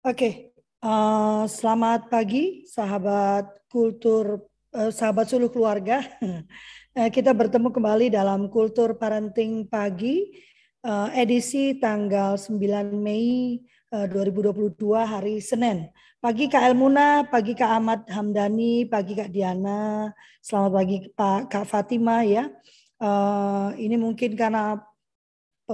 Oke, uh, selamat pagi sahabat kultur, uh, sahabat suluh keluarga. Uh, kita bertemu kembali dalam kultur parenting pagi uh, edisi tanggal 9 Mei uh, 2022 hari Senin. Pagi Kak Elmuna, pagi Kak Ahmad Hamdani, pagi Kak Diana, selamat pagi Pak Kak Fatima ya. Uh, ini mungkin karena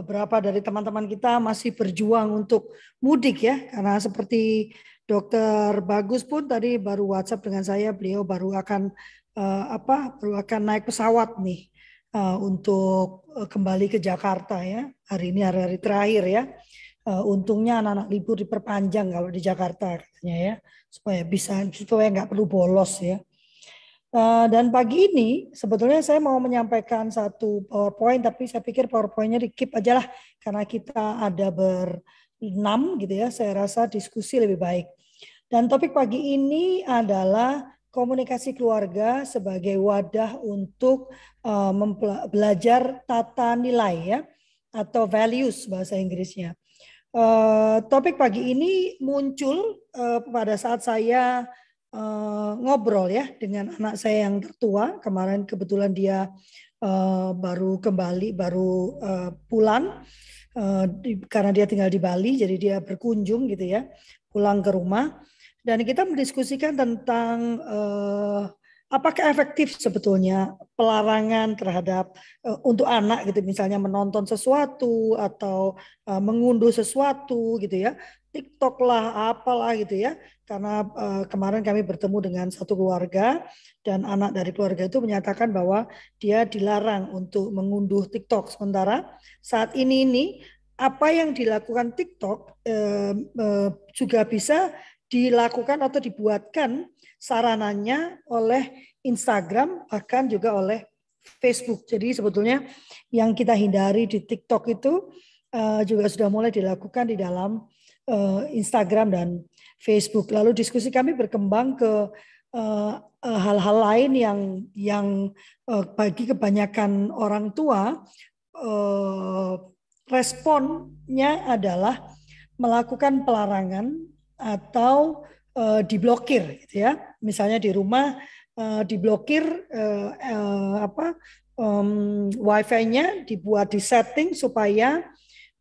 beberapa dari teman-teman kita masih berjuang untuk mudik ya. Karena seperti Dokter Bagus pun tadi baru WhatsApp dengan saya beliau baru akan uh, apa baru akan naik pesawat nih uh, untuk uh, kembali ke Jakarta ya. Hari ini hari-hari terakhir ya. Uh, untungnya anak-anak libur diperpanjang kalau di Jakarta katanya ya supaya bisa supaya nggak perlu bolos ya Eh, dan pagi ini sebetulnya saya mau menyampaikan satu PowerPoint, tapi saya pikir PowerPointnya di keep aja lah karena kita ada berenam gitu ya. Saya rasa diskusi lebih baik. Dan topik pagi ini adalah komunikasi keluarga sebagai wadah untuk uh, belajar tata nilai ya atau values bahasa Inggrisnya. Uh, topik pagi ini muncul pada saat saya uh, ngobrol ya dengan anak saya yang tertua. Kemarin kebetulan dia uh, baru kembali, baru uh, pulang uh, di, karena dia tinggal di Bali, jadi dia berkunjung gitu ya, pulang ke rumah. Dan kita mendiskusikan tentang uh, apakah efektif sebetulnya pelarangan terhadap uh, untuk anak gitu misalnya menonton sesuatu atau uh, mengunduh sesuatu gitu ya? TikTok lah apalah gitu ya. Karena uh, kemarin kami bertemu dengan satu keluarga dan anak dari keluarga itu menyatakan bahwa dia dilarang untuk mengunduh TikTok. Sementara saat ini ini apa yang dilakukan TikTok uh, uh, juga bisa dilakukan atau dibuatkan sarananya oleh Instagram bahkan juga oleh Facebook. Jadi sebetulnya yang kita hindari di TikTok itu uh, juga sudah mulai dilakukan di dalam uh, Instagram dan Facebook. Lalu diskusi kami berkembang ke eh, hal-hal uh, lain yang yang uh, bagi kebanyakan orang tua uh, responnya adalah melakukan pelarangan atau uh, diblokir gitu ya. Misalnya di rumah uh, diblokir uh, uh, apa um, wifi-nya dibuat di setting supaya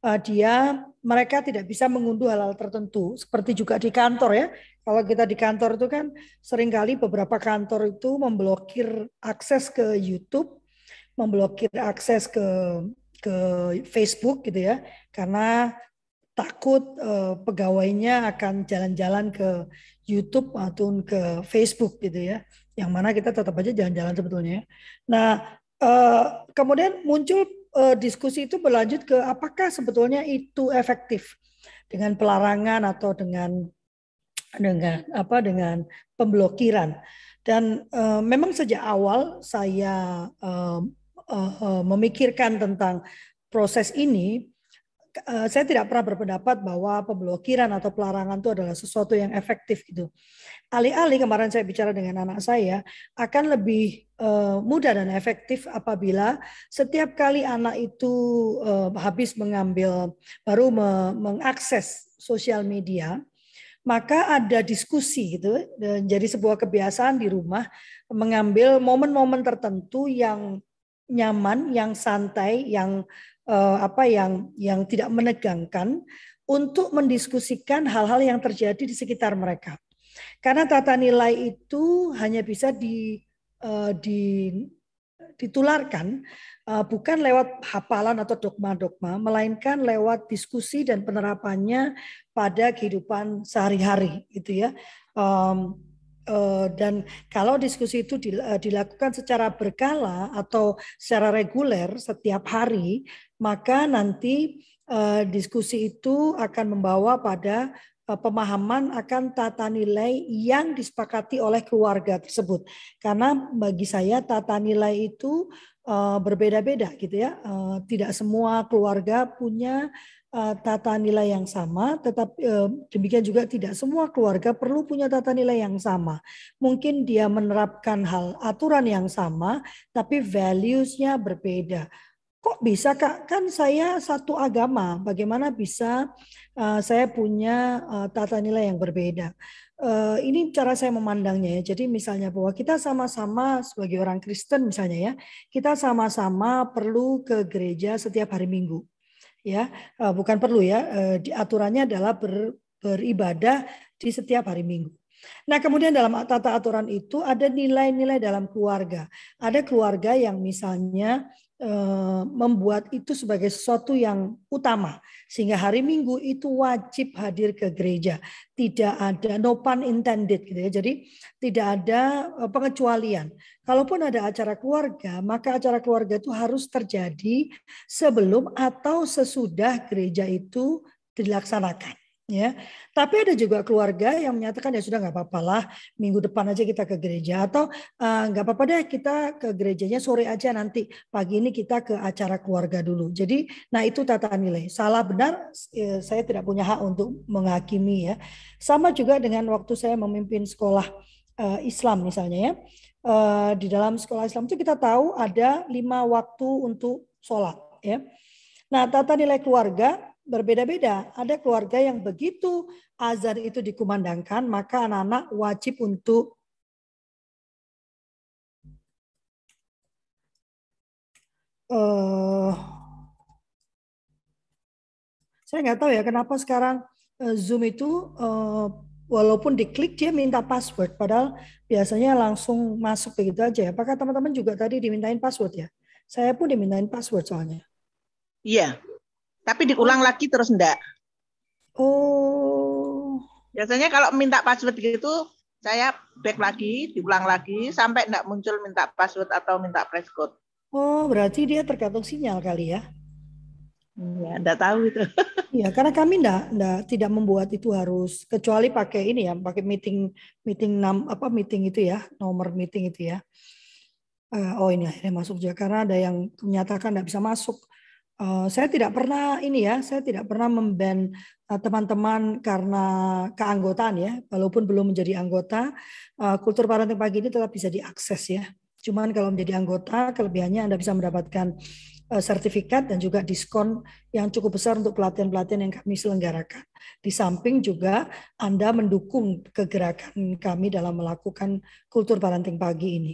uh, dia mereka tidak bisa mengunduh hal-hal tertentu. Seperti juga di kantor ya. Kalau kita di kantor itu kan sering kali beberapa kantor itu memblokir akses ke YouTube memblokir akses ke ke Facebook gitu ya. Karena takut uh, pegawainya akan jalan-jalan ke YouTube atau ke Facebook gitu ya. Yang mana kita tetap aja jalan-jalan sebetulnya nah uh, kemudian muncul uh, diskusi itu berlanjut ke apakah sebetulnya itu efektif? Dengan pelarangan atau dengan dengan apa dengan pemblokiran. Dan uh, memang sejak awal saya uh, uh, uh, memikirkan tentang proses ini uh, saya tidak pernah berpendapat bahwa pemblokiran atau pelarangan itu adalah sesuatu yang efektif gitu. Alih-alih kemarin saya bicara dengan anak saya akan lebih uh, mudah dan efektif apabila setiap kali anak itu uh, habis mengambil baru me mengakses sosial media maka ada diskusi gitu jadi sebuah kebiasaan di rumah mengambil momen-momen tertentu yang nyaman, yang santai, yang uh, apa yang yang tidak menegangkan untuk mendiskusikan hal-hal yang terjadi di sekitar mereka. Karena tata nilai itu hanya bisa di uh, di, ditularkan uh, bukan lewat hafalan atau dogma-dogma, melainkan lewat diskusi dan penerapannya pada kehidupan sehari-hari, gitu ya. Um, dan kalau diskusi itu dilakukan secara berkala atau secara reguler setiap hari, maka nanti uh, diskusi itu akan membawa pada Eh, pemahaman akan tata nilai yang disepakati oleh keluarga tersebut. Karena bagi saya tata nilai itu berbeda-beda gitu ya. Tidak semua keluarga punya tata nilai yang sama, tetapi uh, demikian juga tidak semua keluarga perlu punya tata nilai yang sama. Mungkin dia menerapkan hal aturan yang sama, tapi values-nya berbeda. Kok bisa kak? Kan saya satu agama. Bagaimana bisa uh, saya punya tata nilai yang berbeda? Ini cara saya memandangnya ya. Jadi misalnya bahwa kita sama-sama sebagai orang Kristen misalnya ya kita sama-sama perlu ke gereja setiap hari Minggu ya uh, bukan perlu ya uh, aturannya adalah ber, beribadah di setiap hari Minggu Nah, kemudian dalam tata aturan itu ada nilai-nilai dalam keluarga. Ada keluarga yang misalnya Eh, membuat itu sebagai sesuatu yang utama. Sehingga hari Minggu itu wajib hadir ke gereja. Tidak ada no pun intended gitu ya. Jadi tidak ada eh, pengecualian. Kalaupun ada acara keluarga maka acara keluarga itu harus terjadi sebelum atau sesudah gereja itu dilaksanakan ya tapi ada juga keluarga yang menyatakan ya sudah nggak apa-apa lah minggu depan aja kita ke gereja. Atau uh, nggak apa-apa deh kita ke gerejanya sore aja nanti pagi ini kita ke acara keluarga dulu. Jadi nah itu tata nilai. Salah benar eh, saya tidak punya hak untuk menghakimi ya. Sama juga dengan waktu saya memimpin sekolah uh, Islam misalnya ya. Uh, di dalam sekolah Islam itu kita tahu ada lima waktu untuk sholat ya. Nah tata nilai keluarga berbeda-beda. Ada keluarga yang begitu azan itu dikumandangkan, maka anak-anak wajib untuk uh, saya nggak tahu ya kenapa sekarang uh, Zoom itu uh, walaupun diklik dia minta password, padahal biasanya langsung masuk begitu aja. Apakah teman-teman juga tadi dimintain password ya? Saya pun dimintain password soalnya. Iya, tapi diulang oh. lagi terus enggak. Oh. Biasanya kalau minta password gitu, saya back lagi, diulang lagi sampai enggak muncul minta password atau minta passcode. Oh, berarti dia tergantung sinyal kali ya? Iya, enggak tahu itu. Iya, karena kami enggak, enggak tidak membuat itu harus kecuali pakai ini ya, pakai meeting meeting enam apa meeting itu ya, nomor meeting itu ya. Uh, oh ini akhirnya masuk juga karena ada yang menyatakan enggak bisa masuk. Uh, saya tidak pernah ini ya, saya tidak pernah memban uh, teman-teman karena keanggotaan ya, walaupun belum menjadi anggota, uh, kultur parenting pagi ini tetap bisa diakses ya. Cuman kalau menjadi anggota, kelebihannya Anda bisa mendapatkan sertifikat dan juga diskon yang cukup besar untuk pelatihan-pelatihan yang kami selenggarakan. Di samping juga Anda mendukung kegerakan kami dalam melakukan kultur parenting pagi ini.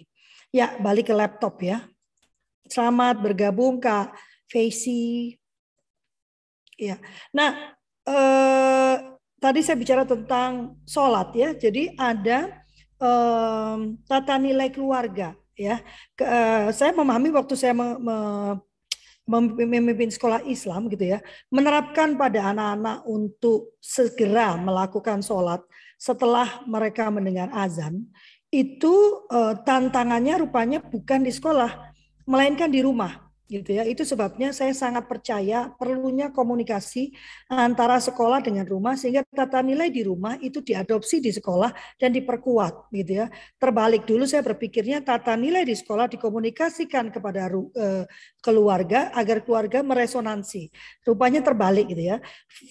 Ya, balik ke laptop ya. Selamat bergabung Kak Facey. Ya. Nah, eh, tadi saya bicara tentang sholat ya. Jadi ada eh, tata nilai keluarga ya. Ke, eh, saya memahami waktu saya me, me, memimpin sekolah Islam gitu ya, menerapkan pada anak-anak untuk segera melakukan sholat setelah mereka mendengar azan, itu eh, tantangannya rupanya bukan di sekolah, melainkan di rumah gitu ya. Itu sebabnya saya sangat percaya perlunya komunikasi antara sekolah dengan rumah sehingga tata nilai di rumah itu diadopsi di sekolah dan diperkuat gitu ya. Terbalik dulu saya berpikirnya tata nilai di sekolah dikomunikasikan kepada uh, keluarga agar keluarga meresonansi. Rupanya terbalik gitu ya.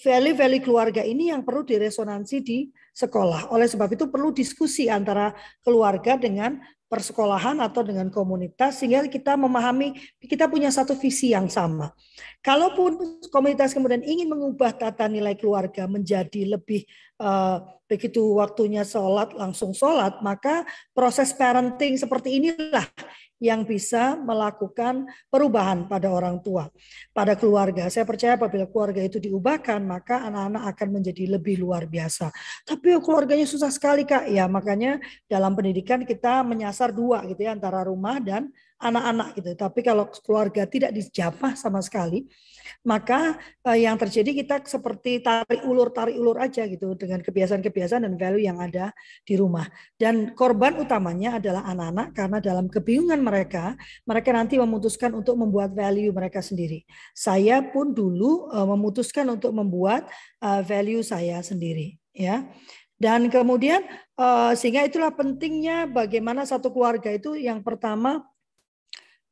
Value-value keluarga ini yang perlu diresonansi di sekolah. Oleh sebab itu perlu diskusi antara keluarga dengan persekolahan atau dengan komunitas sehingga kita memahami kita punya satu visi yang sama. Kalaupun komunitas kemudian ingin mengubah tata nilai keluarga menjadi lebih uh, begitu waktunya sholat langsung sholat, maka proses parenting seperti inilah yang bisa melakukan perubahan pada orang tua, pada keluarga. Saya percaya apabila keluarga itu diubahkan, maka anak-anak akan menjadi lebih luar biasa. Tapi keluarganya susah sekali, Kak. Ya, makanya dalam pendidikan kita menyasar dua gitu ya, antara rumah dan anak-anak gitu. Tapi kalau keluarga tidak dijamah sama sekali, maka eh, yang terjadi kita seperti tarik ulur tarik ulur aja gitu dengan kebiasaan-kebiasaan dan value yang ada di rumah. Dan korban utamanya adalah anak-anak karena dalam kebingungan mereka, mereka nanti memutuskan untuk membuat value mereka sendiri. Saya pun dulu eh, memutuskan untuk membuat eh, value saya sendiri, ya. Dan kemudian sehingga itulah pentingnya bagaimana satu keluarga itu yang pertama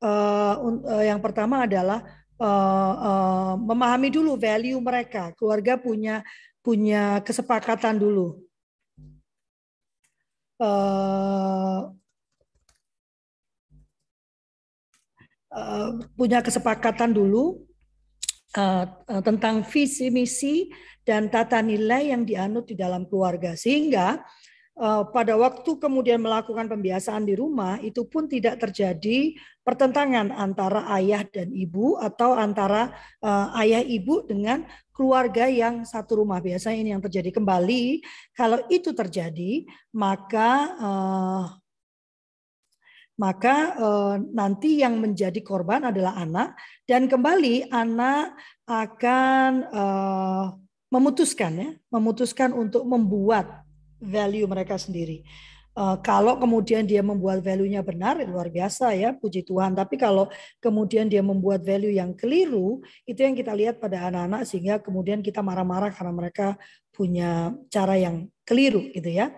uh, yang pertama adalah uh, uh, memahami dulu value mereka. Keluarga punya punya kesepakatan dulu. Uh, uh, punya kesepakatan dulu uh, tentang visi misi dan tata nilai yang dianut di dalam keluarga sehingga pada waktu kemudian melakukan pembiasaan di rumah itu pun tidak terjadi pertentangan antara ayah dan ibu atau antara uh, ayah ibu dengan keluarga yang satu rumah. Biasanya ini yang terjadi kembali. Kalau itu terjadi maka uh, maka uh, nanti yang menjadi korban adalah anak. Dan kembali anak akan uh, memutuskan ya, memutuskan untuk membuat value mereka sendiri. Uh, kalau kemudian dia membuat value-nya benar, luar biasa ya, puji Tuhan. Tapi kalau kemudian dia membuat value yang keliru, itu yang kita lihat pada anak-anak sehingga kemudian kita marah-marah karena mereka punya cara yang keliru gitu ya.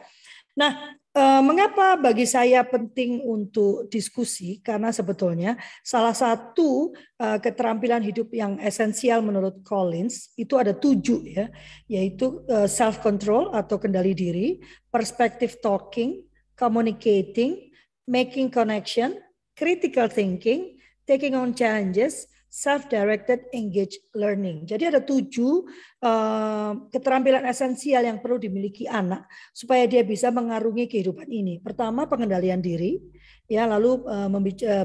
Nah, mengapa bagi saya penting untuk diskusi? Karena sebetulnya salah satu eh, keterampilan hidup yang esensial menurut Collins itu ada tujuh ya, yaitu eh, self control atau kendali diri, perspective talking, communicating, making connection, critical thinking, taking on challenges, self-directed engaged learning. Jadi ada tujuh uh, keterampilan esensial yang perlu dimiliki anak supaya dia bisa mengarungi kehidupan ini. Pertama pengendalian diri, ya lalu uh,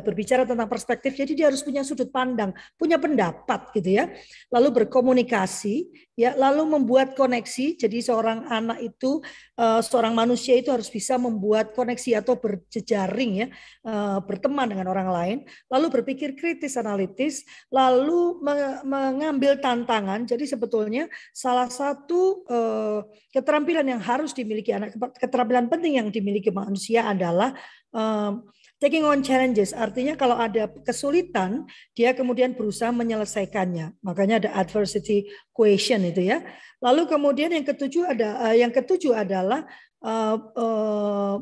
berbicara tentang perspektif jadi dia harus punya sudut pandang punya pendapat gitu ya lalu berkomunikasi ya lalu membuat koneksi. Jadi seorang anak itu uh, seorang manusia itu harus bisa membuat koneksi atau berjejaring ya uh, berteman dengan orang lain. Lalu berpikir kritis analitis. Lalu mengambil tantangan. Jadi sebetulnya salah satu uh, keterampilan yang harus dimiliki anak keterampilan penting yang dimiliki manusia adalah taking on challenges artinya kalau ada kesulitan dia kemudian berusaha menyelesaikannya. Makanya ada adversity question itu ya. Lalu kemudian yang ketujuh ada uh, yang ketujuh adalah uh, uh,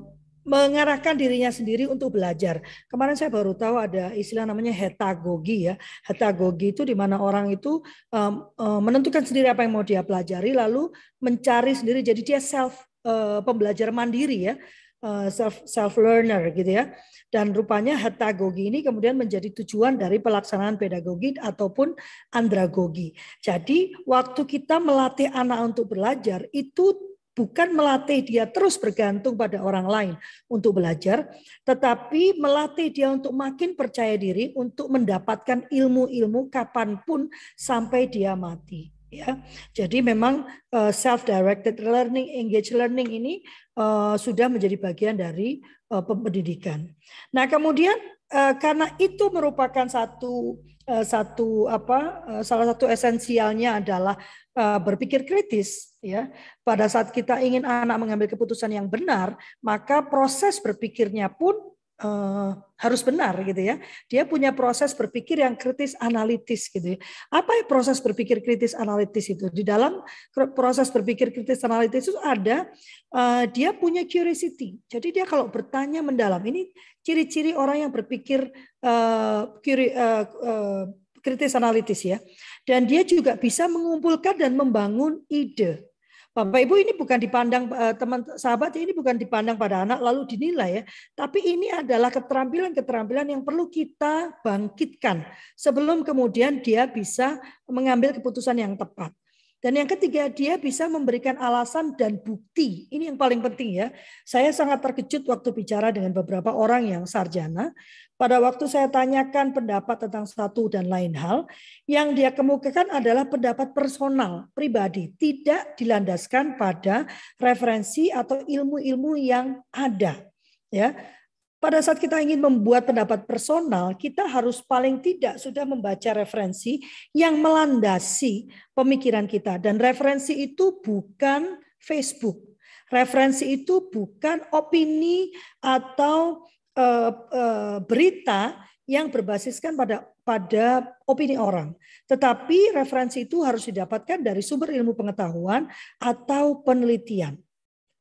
mengarahkan dirinya sendiri untuk belajar. Kemarin saya baru tahu ada istilah namanya hetagogi ya. Hetagogi itu di mana orang itu um, um, menentukan sendiri apa yang mau dia pelajari lalu mencari sendiri jadi dia self uh, pembelajar mandiri ya Eh, self self learner gitu ya. Dan rupanya hetagogi ini kemudian menjadi tujuan dari pelaksanaan pedagogi ataupun andragogi. Jadi waktu kita melatih anak untuk belajar itu bukan melatih dia terus bergantung pada orang lain untuk belajar, tetapi melatih dia untuk makin percaya diri untuk mendapatkan ilmu-ilmu kapan pun sampai dia mati ya. Jadi memang uh, eh, self directed learning, engage learning ini uh, sudah menjadi bagian dari uh, pendidikan. Nah, kemudian uh, karena itu merupakan satu uh, satu apa uh, salah satu esensialnya adalah uh, berpikir kritis ya. Pada saat kita ingin anak mengambil keputusan yang benar, maka proses berpikirnya pun uh, harus benar gitu ya. Dia punya proses berpikir yang kritis analitis gitu ya. Apa ya proses berpikir kritis analitis itu? Di dalam proses berpikir kritis analitis itu ada uh, dia punya curiosity. Jadi dia kalau bertanya mendalam ini ciri-ciri orang yang berpikir uh, kiri, uh, uh, kritis analitis ya. Dan dia juga bisa mengumpulkan dan membangun ide. Bapak Ibu ini bukan dipandang eh, teman sahabat ini bukan dipandang pada anak lalu dinilai ya, tapi ini adalah keterampilan-keterampilan yang perlu kita bangkitkan sebelum kemudian dia bisa mengambil keputusan yang tepat. Dan yang ketiga, dia bisa memberikan alasan dan bukti. Ini yang paling penting ya. Saya sangat terkejut waktu bicara dengan beberapa orang yang sarjana. Pada waktu saya tanyakan pendapat tentang satu dan lain hal, yang dia kemukakan adalah pendapat personal, pribadi, tidak dilandaskan pada referensi atau ilmu-ilmu yang ada. Ya, pada saat kita ingin membuat pendapat personal, kita harus paling tidak sudah membaca referensi yang melandasi pemikiran kita. Dan referensi itu bukan Facebook. Referensi itu bukan opini atau uh, uh, berita yang berbasiskan pada pada opini orang. Tetapi referensi itu harus didapatkan dari sumber ilmu pengetahuan atau penelitian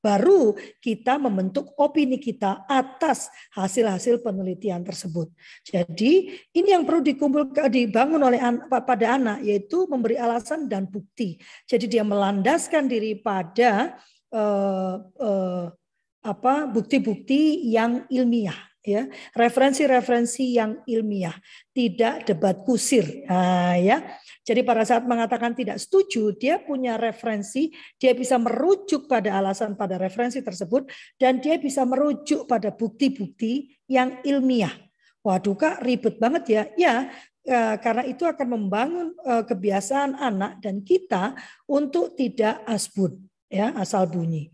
baru kita membentuk opini kita atas hasil-hasil penelitian tersebut. Jadi ini yang perlu dikumpulkan dibangun oleh an, pada anak yaitu memberi alasan dan bukti. Jadi dia melandaskan diri pada uh, uh, apa bukti-bukti yang ilmiah ya referensi-referensi yang ilmiah tidak debat kusir. Nah, ya. Jadi pada saat mengatakan tidak setuju dia punya referensi dia bisa merujuk pada alasan pada referensi tersebut dan dia bisa merujuk pada bukti-bukti yang ilmiah. Waduh kak ribet banget ya. Ya eh, karena itu akan membangun eh, kebiasaan anak dan kita untuk tidak asbun ya asal bunyi.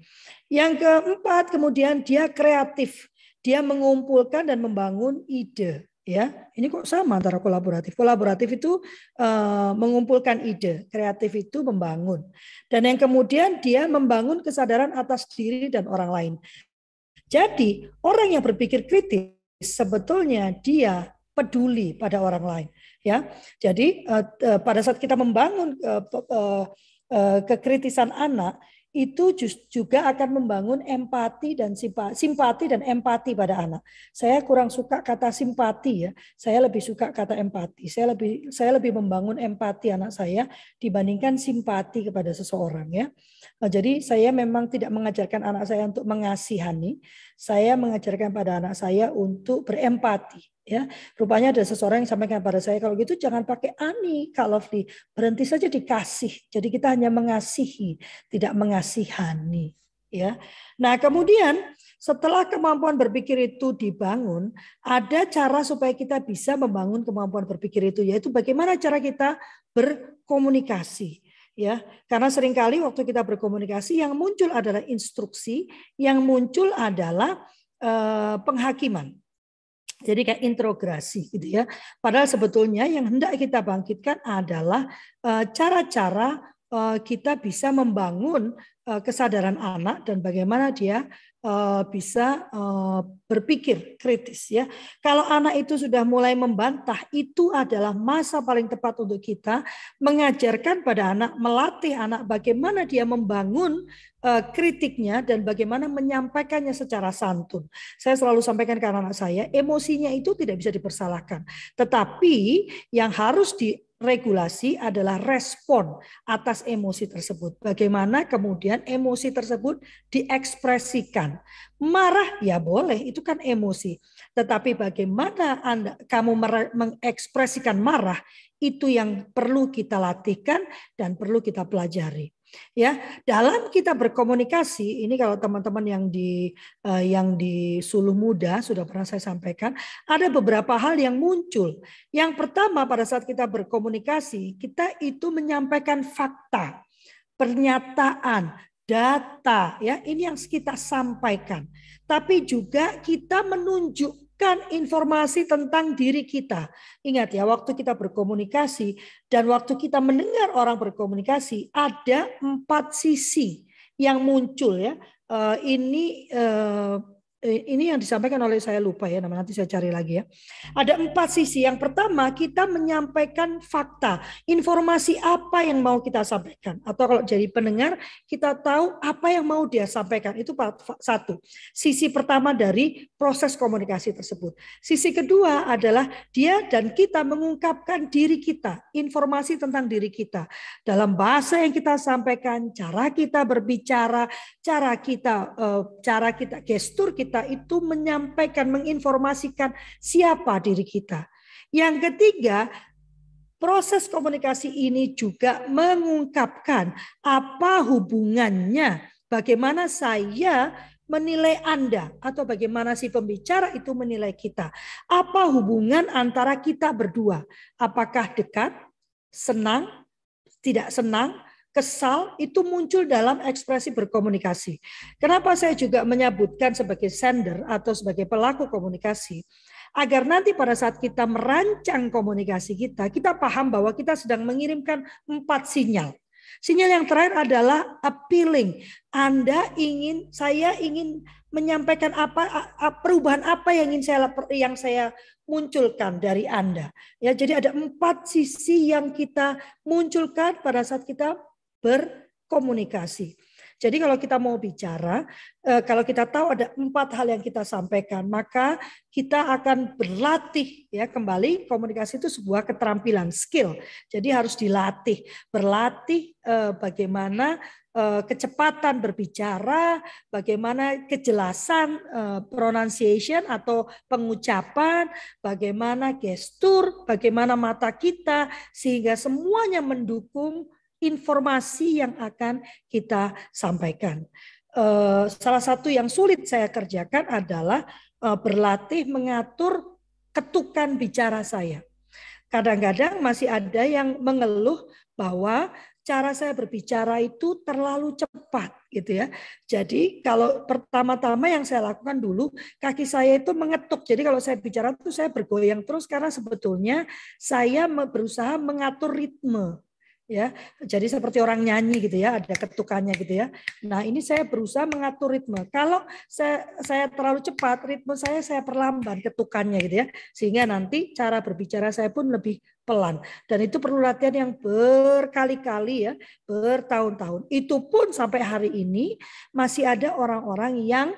Yang keempat kemudian dia kreatif dia mengumpulkan dan membangun ide ya. Ini kok sama antara kolaboratif? Kolaboratif itu uh, mengumpulkan ide kreatif itu membangun. Dan yang kemudian dia membangun kesadaran atas diri dan orang lain. Jadi orang yang berpikir kritis sebetulnya dia peduli pada orang lain ya. Jadi uh, uh, pada saat kita membangun uh, uh, kekritisan anak itu juga akan membangun empati dan simpati dan empati pada anak. Saya kurang suka kata simpati ya. Saya lebih suka kata empati. Saya lebih saya lebih membangun empati anak saya dibandingkan simpati kepada seseorang ya. Nah, jadi saya memang tidak mengajarkan anak saya untuk mengasihani. Saya mengajarkan pada anak saya untuk berempati ya. Rupanya ada seseorang yang sampaikan pada saya kalau gitu jangan pakai ani kalau di berhenti saja dikasih. Jadi kita hanya mengasihi tidak mengasihani ya. Nah kemudian setelah kemampuan berpikir itu dibangun ada cara supaya kita bisa membangun kemampuan berpikir itu yaitu bagaimana cara kita berkomunikasi ya karena sering kali waktu kita berkomunikasi yang muncul adalah instruksi yang muncul adalah eh, penghakiman jadi kayak intrograsi gitu ya. Padahal sebetulnya yang hendak kita bangkitkan adalah eh, cara-cara eh, kita bisa membangun eh, kesadaran anak dan bagaimana dia Eh, bisa eh, berpikir kritis ya. Kalau anak itu sudah mulai membantah, itu adalah masa paling tepat untuk kita mengajarkan pada anak, melatih anak bagaimana dia membangun eh, kritiknya dan bagaimana menyampaikannya secara santun. Saya selalu sampaikan ke anak saya, emosinya itu tidak bisa dipersalahkan. Tetapi yang harus di regulasi adalah respon atas emosi tersebut. Bagaimana kemudian emosi tersebut diekspresikan. Marah ya boleh, itu kan emosi. Tetapi bagaimana Anda kamu mengekspresikan marah itu yang perlu kita latihkan dan perlu kita pelajari. Ya, dalam kita berkomunikasi ini kalau teman-teman yang di uh, yang di Suluh Muda sudah pernah saya sampaikan, ada beberapa hal yang muncul. Yang pertama pada saat kita berkomunikasi, kita itu menyampaikan fakta, pernyataan, data ya, ini yang kita sampaikan. Tapi juga kita menunjuk kan informasi tentang diri kita. Ingat ya, waktu kita berkomunikasi dan waktu kita mendengar orang berkomunikasi, ada empat sisi yang muncul ya. Eh, ini eh, ini yang disampaikan oleh saya lupa ya, nanti saya cari lagi ya. Ada empat sisi. Yang pertama kita menyampaikan fakta, informasi apa yang mau kita sampaikan. Atau kalau jadi pendengar kita tahu apa yang mau dia sampaikan. Itu satu. Sisi pertama dari proses komunikasi tersebut. Sisi kedua adalah dia dan kita mengungkapkan diri kita, informasi tentang diri kita dalam bahasa yang kita sampaikan, cara kita berbicara, cara kita, eh, cara kita gestur kita kita itu menyampaikan, menginformasikan siapa diri kita. Yang ketiga, proses komunikasi ini juga mengungkapkan apa hubungannya, bagaimana saya menilai Anda atau bagaimana si pembicara itu menilai kita. Apa hubungan antara kita berdua? Apakah dekat, senang, tidak senang, kesal itu muncul dalam ekspresi berkomunikasi. Kenapa saya juga menyebutkan sebagai sender atau sebagai pelaku komunikasi? Agar nanti pada saat kita merancang komunikasi kita, kita paham bahwa kita sedang mengirimkan empat sinyal. Sinyal yang terakhir adalah appealing. Anda ingin, saya ingin menyampaikan apa perubahan apa yang ingin saya yang saya munculkan dari Anda. Ya, jadi ada empat sisi yang kita munculkan pada saat kita berkomunikasi. Jadi kalau kita mau bicara, eh, kalau kita tahu ada empat hal yang kita sampaikan, maka kita akan berlatih ya kembali komunikasi itu sebuah keterampilan skill. Jadi harus dilatih, berlatih eh, bagaimana eh, kecepatan berbicara, bagaimana kejelasan pronunciation atau pengucapan, bagaimana gestur, bagaimana mata kita sehingga semuanya mendukung informasi yang akan kita sampaikan. Salah satu yang sulit saya kerjakan adalah Eh, berlatih mengatur ketukan bicara saya. Kadang-kadang masih ada yang mengeluh bahwa cara saya berbicara itu terlalu cepat gitu ya. Jadi kalau pertama-tama yang saya lakukan dulu kaki saya itu mengetuk. Jadi kalau saya bicara itu saya bergoyang terus karena sebetulnya saya berusaha mengatur ritme ya. Jadi seperti orang nyanyi gitu ya, ada ketukannya gitu ya. Nah, ini saya berusaha mengatur ritme. Kalau saya saya terlalu cepat, ritme saya saya perlamban ketukannya gitu ya. Sehingga nanti cara berbicara saya pun lebih pelan. Dan itu perlu latihan yang berkali-kali ya, bertahun-tahun. Itu pun sampai hari ini masih ada orang-orang yang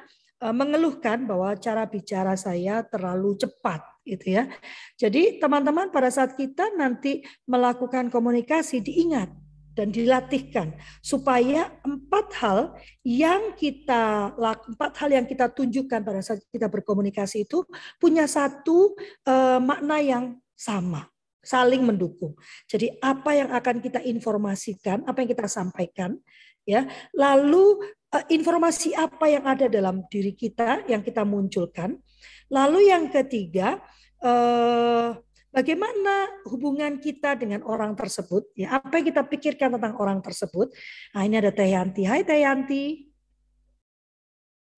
eh, mengeluhkan bahwa cara bicara saya terlalu cepat gitu ya. Jadi teman-teman pada saat kita nanti melakukan komunikasi diingat dan dilatihkan supaya empat hal yang kita empat hal yang kita tunjukkan pada saat kita berkomunikasi itu punya satu uh, makna yang sama saling mendukung. Jadi apa yang akan kita informasikan, apa yang kita sampaikan, ya, lalu uh, informasi apa yang ada dalam diri kita yang kita munculkan, Lalu yang ketiga, eh, bagaimana hubungan kita dengan orang tersebut? Ya, apa yang kita pikirkan tentang orang tersebut? Nah, ini ada Teh Yanti. Hai Teh Yanti.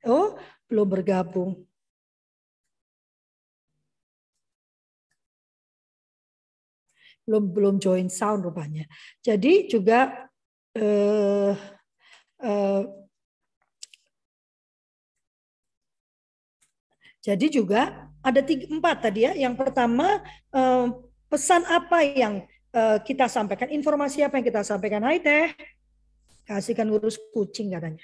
Oh, belum bergabung. Belum belum join sound rupanya. Jadi juga eh, eh, Jadi juga ada tiga, empat tadi ya. Yang pertama eh, pesan apa yang eh, kita sampaikan, informasi apa yang kita sampaikan. Hai teh, kasihkan urus kucing katanya.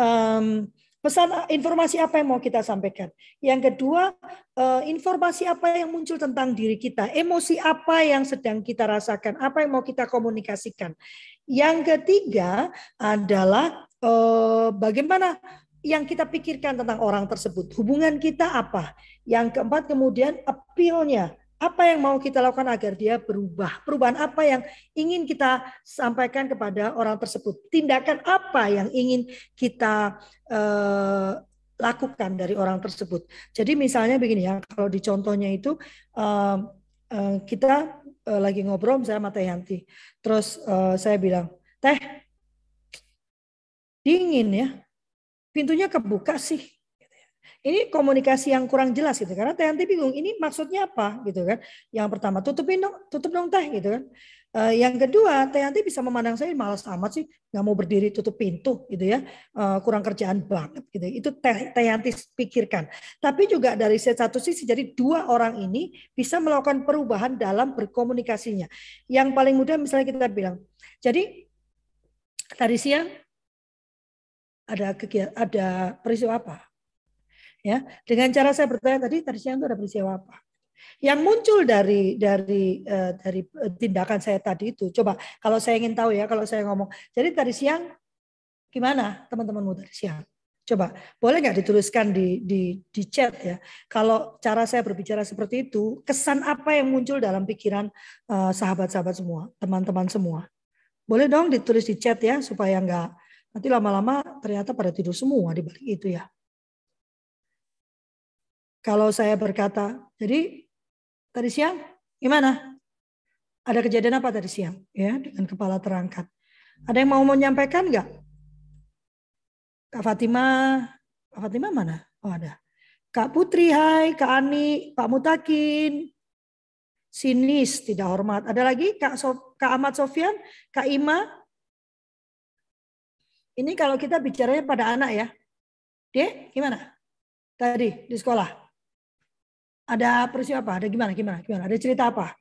Um, pesan informasi apa yang mau kita sampaikan. Yang kedua, eh, informasi apa yang muncul tentang diri kita, emosi apa yang sedang kita rasakan, apa yang mau kita komunikasikan. Yang ketiga adalah bagaimana yang kita pikirkan tentang orang tersebut. Hubungan kita apa? Yang keempat kemudian appeal-nya. Apa yang mau kita lakukan agar dia berubah? Perubahan apa yang ingin kita sampaikan kepada orang tersebut? Tindakan apa yang ingin kita uh, lakukan dari orang tersebut? Jadi misalnya begini ya, kalau di contohnya itu uh, uh, kita uh, lagi ngobrol misalnya sama Teh Yanti. Terus uh, saya bilang, Teh, dingin ya pintunya kebuka sih. Ini komunikasi yang kurang jelas gitu karena teh nanti bingung ini maksudnya apa gitu kan. Yang pertama tutupin dong, tutup dong teh gitu kan. Uh, yang kedua, teh nanti bisa memandang saya malas amat sih, nggak mau berdiri tutup pintu gitu ya, uh, kurang kerjaan banget gitu. Itu teh teh nanti pikirkan. Tapi juga dari satu sisi, jadi dua orang ini bisa melakukan perubahan dalam berkomunikasinya. Yang paling mudah misalnya kita bilang, jadi tadi siang ada kegiatan, ada peristiwa apa? Ya, dengan cara saya bertanya tadi tadi siang itu ada peristiwa apa? Yang muncul dari dari uh, dari eh, tindakan saya tadi itu, coba kalau saya ingin tahu ya, kalau saya ngomong, jadi tadi siang gimana teman-temanmu tadi siang? Coba boleh nggak dituliskan di, di di chat ya. Kalau cara saya berbicara seperti itu, kesan apa yang muncul dalam pikiran sahabat sahabat-sahabat semua, teman-teman semua? Boleh dong ditulis di chat ya supaya nggak Nanti lama-lama ternyata pada tidur semua di balik itu ya. Kalau saya berkata, jadi tadi siang gimana? Ada kejadian apa tadi siang? Ya, dengan kepala terangkat. Ada yang mau menyampaikan nggak? Kak Fatima, Kak Fatima mana? Oh ada. Kak Putri, hai. Kak Ani, Pak Mutakin. Sinis, tidak hormat. Ada lagi? Kak, so Kak Ahmad Sofian, Kak Ima, ini kalau kita bicaranya pada anak ya. Dek, gimana? Tadi di sekolah. Ada peristiwa apa? Ada gimana? Gimana? Gimana? Ada cerita apa?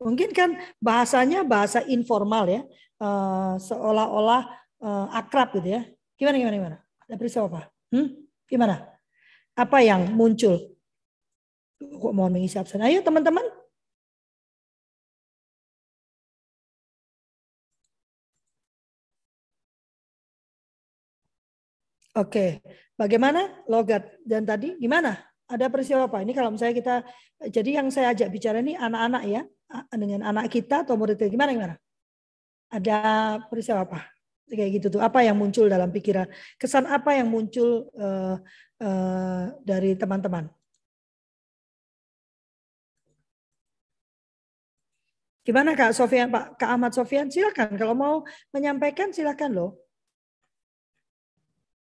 Mungkin kan bahasanya bahasa informal ya. Uh, seolah-olah uh, akrab gitu ya. Gimana gimana gimana? Ada peristiwa apa? Hmm? Gimana? Apa yang muncul? Kok mau mengisi absen? Ayo teman-teman. Oke, bagaimana logat dan tadi gimana? Ada peristiwa apa? Ini kalau misalnya kita, jadi yang saya ajak bicara ini anak-anak ya, dengan anak kita atau murid gimana gimana? Ada peristiwa apa? Kayak gitu tuh. Apa yang muncul dalam pikiran? Kesan apa yang muncul uh, uh, dari teman-teman? Gimana Kak Sofian, Pak Kak Ahmad Sofian? Silakan kalau mau menyampaikan silakan loh.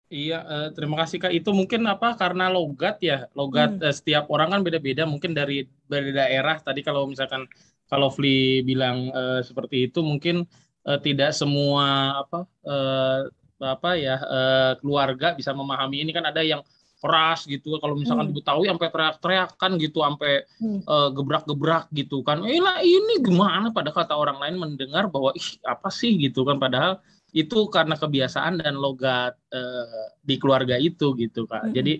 Iya, eh, terima kasih Kak. Itu mungkin apa karena logat ya, logat hmm. eh, setiap orang kan beda-beda. Mungkin dari dari daerah. Tadi kalau misalkan kalau Fli bilang eh, seperti itu, mungkin eh, tidak semua apa eh, apa ya eh, keluarga bisa memahami ini kan ada yang keras gitu. Kalau misalkan hmm. diketahui sampai teriak-teriakan gitu, sampai hmm. eh, gebrak-gebrak gitu kan. Eh lah ini gimana? Pada kata orang lain mendengar bahwa ih apa sih gitu kan. Padahal itu karena kebiasaan dan logat uh, di keluarga itu gitu kak. Mm -hmm. Jadi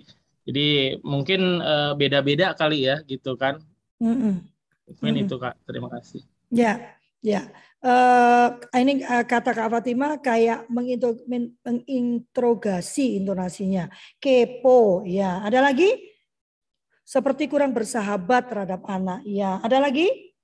jadi mungkin uh, beda-beda kali ya gitu kan. Mm -hmm. Mungkin mm -hmm. itu kak. Terima kasih. Ya ya. Uh, ini uh, kata Kak Fatima kayak menginterogasi intonasinya. Kepo ya. Ada lagi? Seperti kurang bersahabat terhadap anak. Ya. Ada lagi?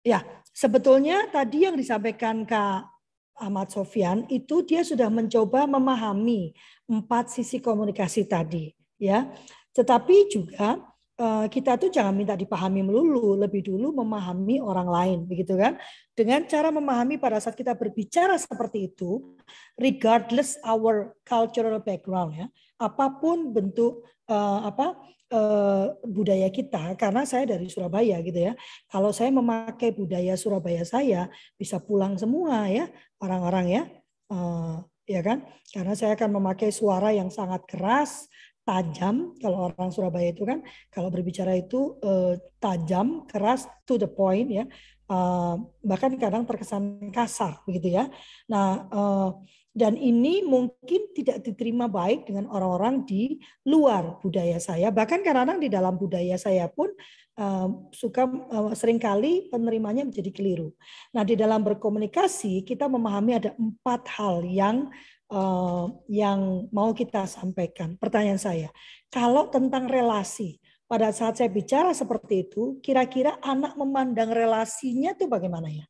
Ya, sebetulnya tadi yang disampaikan Kak Ahmad Sofian itu dia sudah mencoba memahami empat sisi komunikasi tadi, ya. Tetapi juga eh, kita tuh jangan minta dipahami melulu, lebih dulu memahami orang lain, begitu kan? Dengan cara memahami pada saat kita berbicara seperti itu, regardless our cultural background ya, apa pun bentuk uh, apa uh, budaya kita karena saya dari Surabaya gitu ya. Kalau saya memakai budaya Surabaya saya bisa pulang semua ya orang-orang ya. Uh, ya kan? Karena saya akan memakai suara yang sangat keras, tajam. Kalau orang Surabaya itu kan kalau berbicara itu uh, tajam, keras, to the point ya. Uh, bahkan kadang terkesan kasar begitu ya. Nah, uh, dan ini mungkin tidak diterima baik dengan orang-orang di luar budaya saya. Bahkan kadang-kadang di dalam budaya saya pun uh, suka uh, sering kali penerimanya menjadi keliru. Nah di dalam berkomunikasi kita memahami ada empat hal yang uh, yang mau kita sampaikan. Pertanyaan saya, kalau tentang relasi, pada saat saya bicara seperti itu, kira-kira anak memandang relasinya itu bagaimana ya?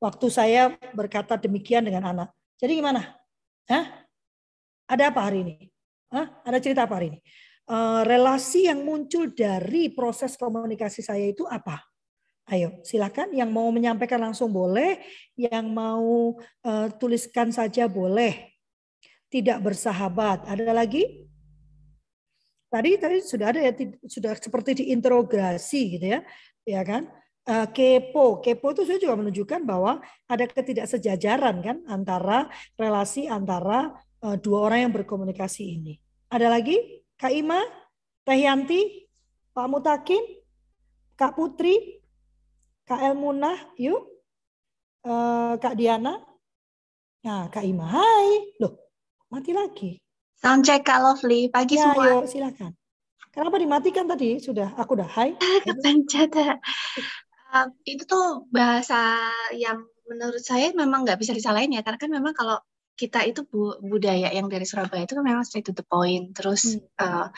Waktu saya berkata demikian dengan anak, jadi gimana? Hah? Ada apa hari ini? Hah? Ada cerita apa hari ini? Uh, relasi yang muncul dari proses komunikasi saya itu apa? Ayo, silakan. Yang mau menyampaikan langsung boleh, yang mau uh, tuliskan saja boleh. Tidak bersahabat. Ada lagi? Tadi tadi sudah ada ya, sudah seperti diinterogasi gitu ya, ya kan? Uh, kepo. Kepo itu saya juga menunjukkan bahwa ada ketidaksejajaran kan antara relasi antara uh, dua orang yang berkomunikasi ini. Ada lagi? Kak Ima, Teh Yanti, Pak Mutakin, Kak Putri, Kak Elmunah, yuk. Uh, Kak Diana. Nah, Kak Ima, hai. Loh, mati lagi. Sound check Kak Lovely, pagi ya, semua. Yuk, silakan. Kenapa dimatikan tadi? Sudah, aku udah hai. Kepencet uh, itu tuh bahasa yang menurut saya memang nggak bisa disalahin ya karena kan memang kalau kita itu bu budaya yang dari Surabaya itu kan memang straight to the point terus hmm. uh,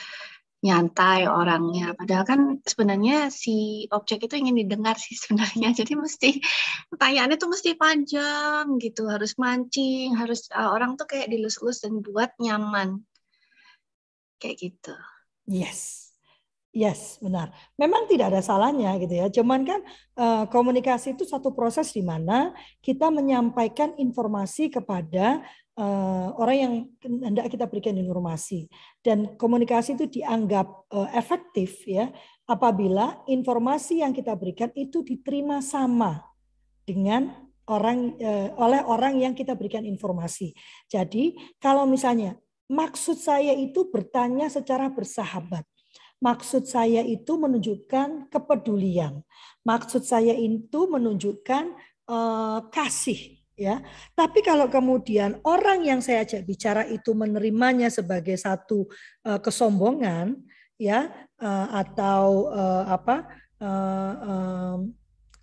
nyantai orangnya. Padahal kan sebenarnya si objek itu ingin didengar sih sebenarnya. Jadi mesti pertanyaannya tuh mesti panjang gitu harus mancing harus uh, orang tuh kayak dilus-lus dan buat nyaman. Kayak gitu. Yes Yes, benar. Memang tidak ada salahnya gitu ya. Cuman kan uh, komunikasi itu satu proses di mana kita menyampaikan informasi kepada uh, orang yang hendak kita berikan informasi. Dan komunikasi itu dianggap uh, efektif ya apabila informasi yang kita berikan itu diterima sama dengan orang oleh orang yang kita berikan informasi. Jadi kalau misalnya maksud saya itu bertanya secara bersahabat Maksud saya itu menunjukkan kepedulian. Maksud saya itu menunjukkan uh, kasih ya. Tapi kalau kemudian orang yang saya ajak bicara itu menerimanya sebagai satu uh, kesombongan ya uh, atau uh, apa uh, um,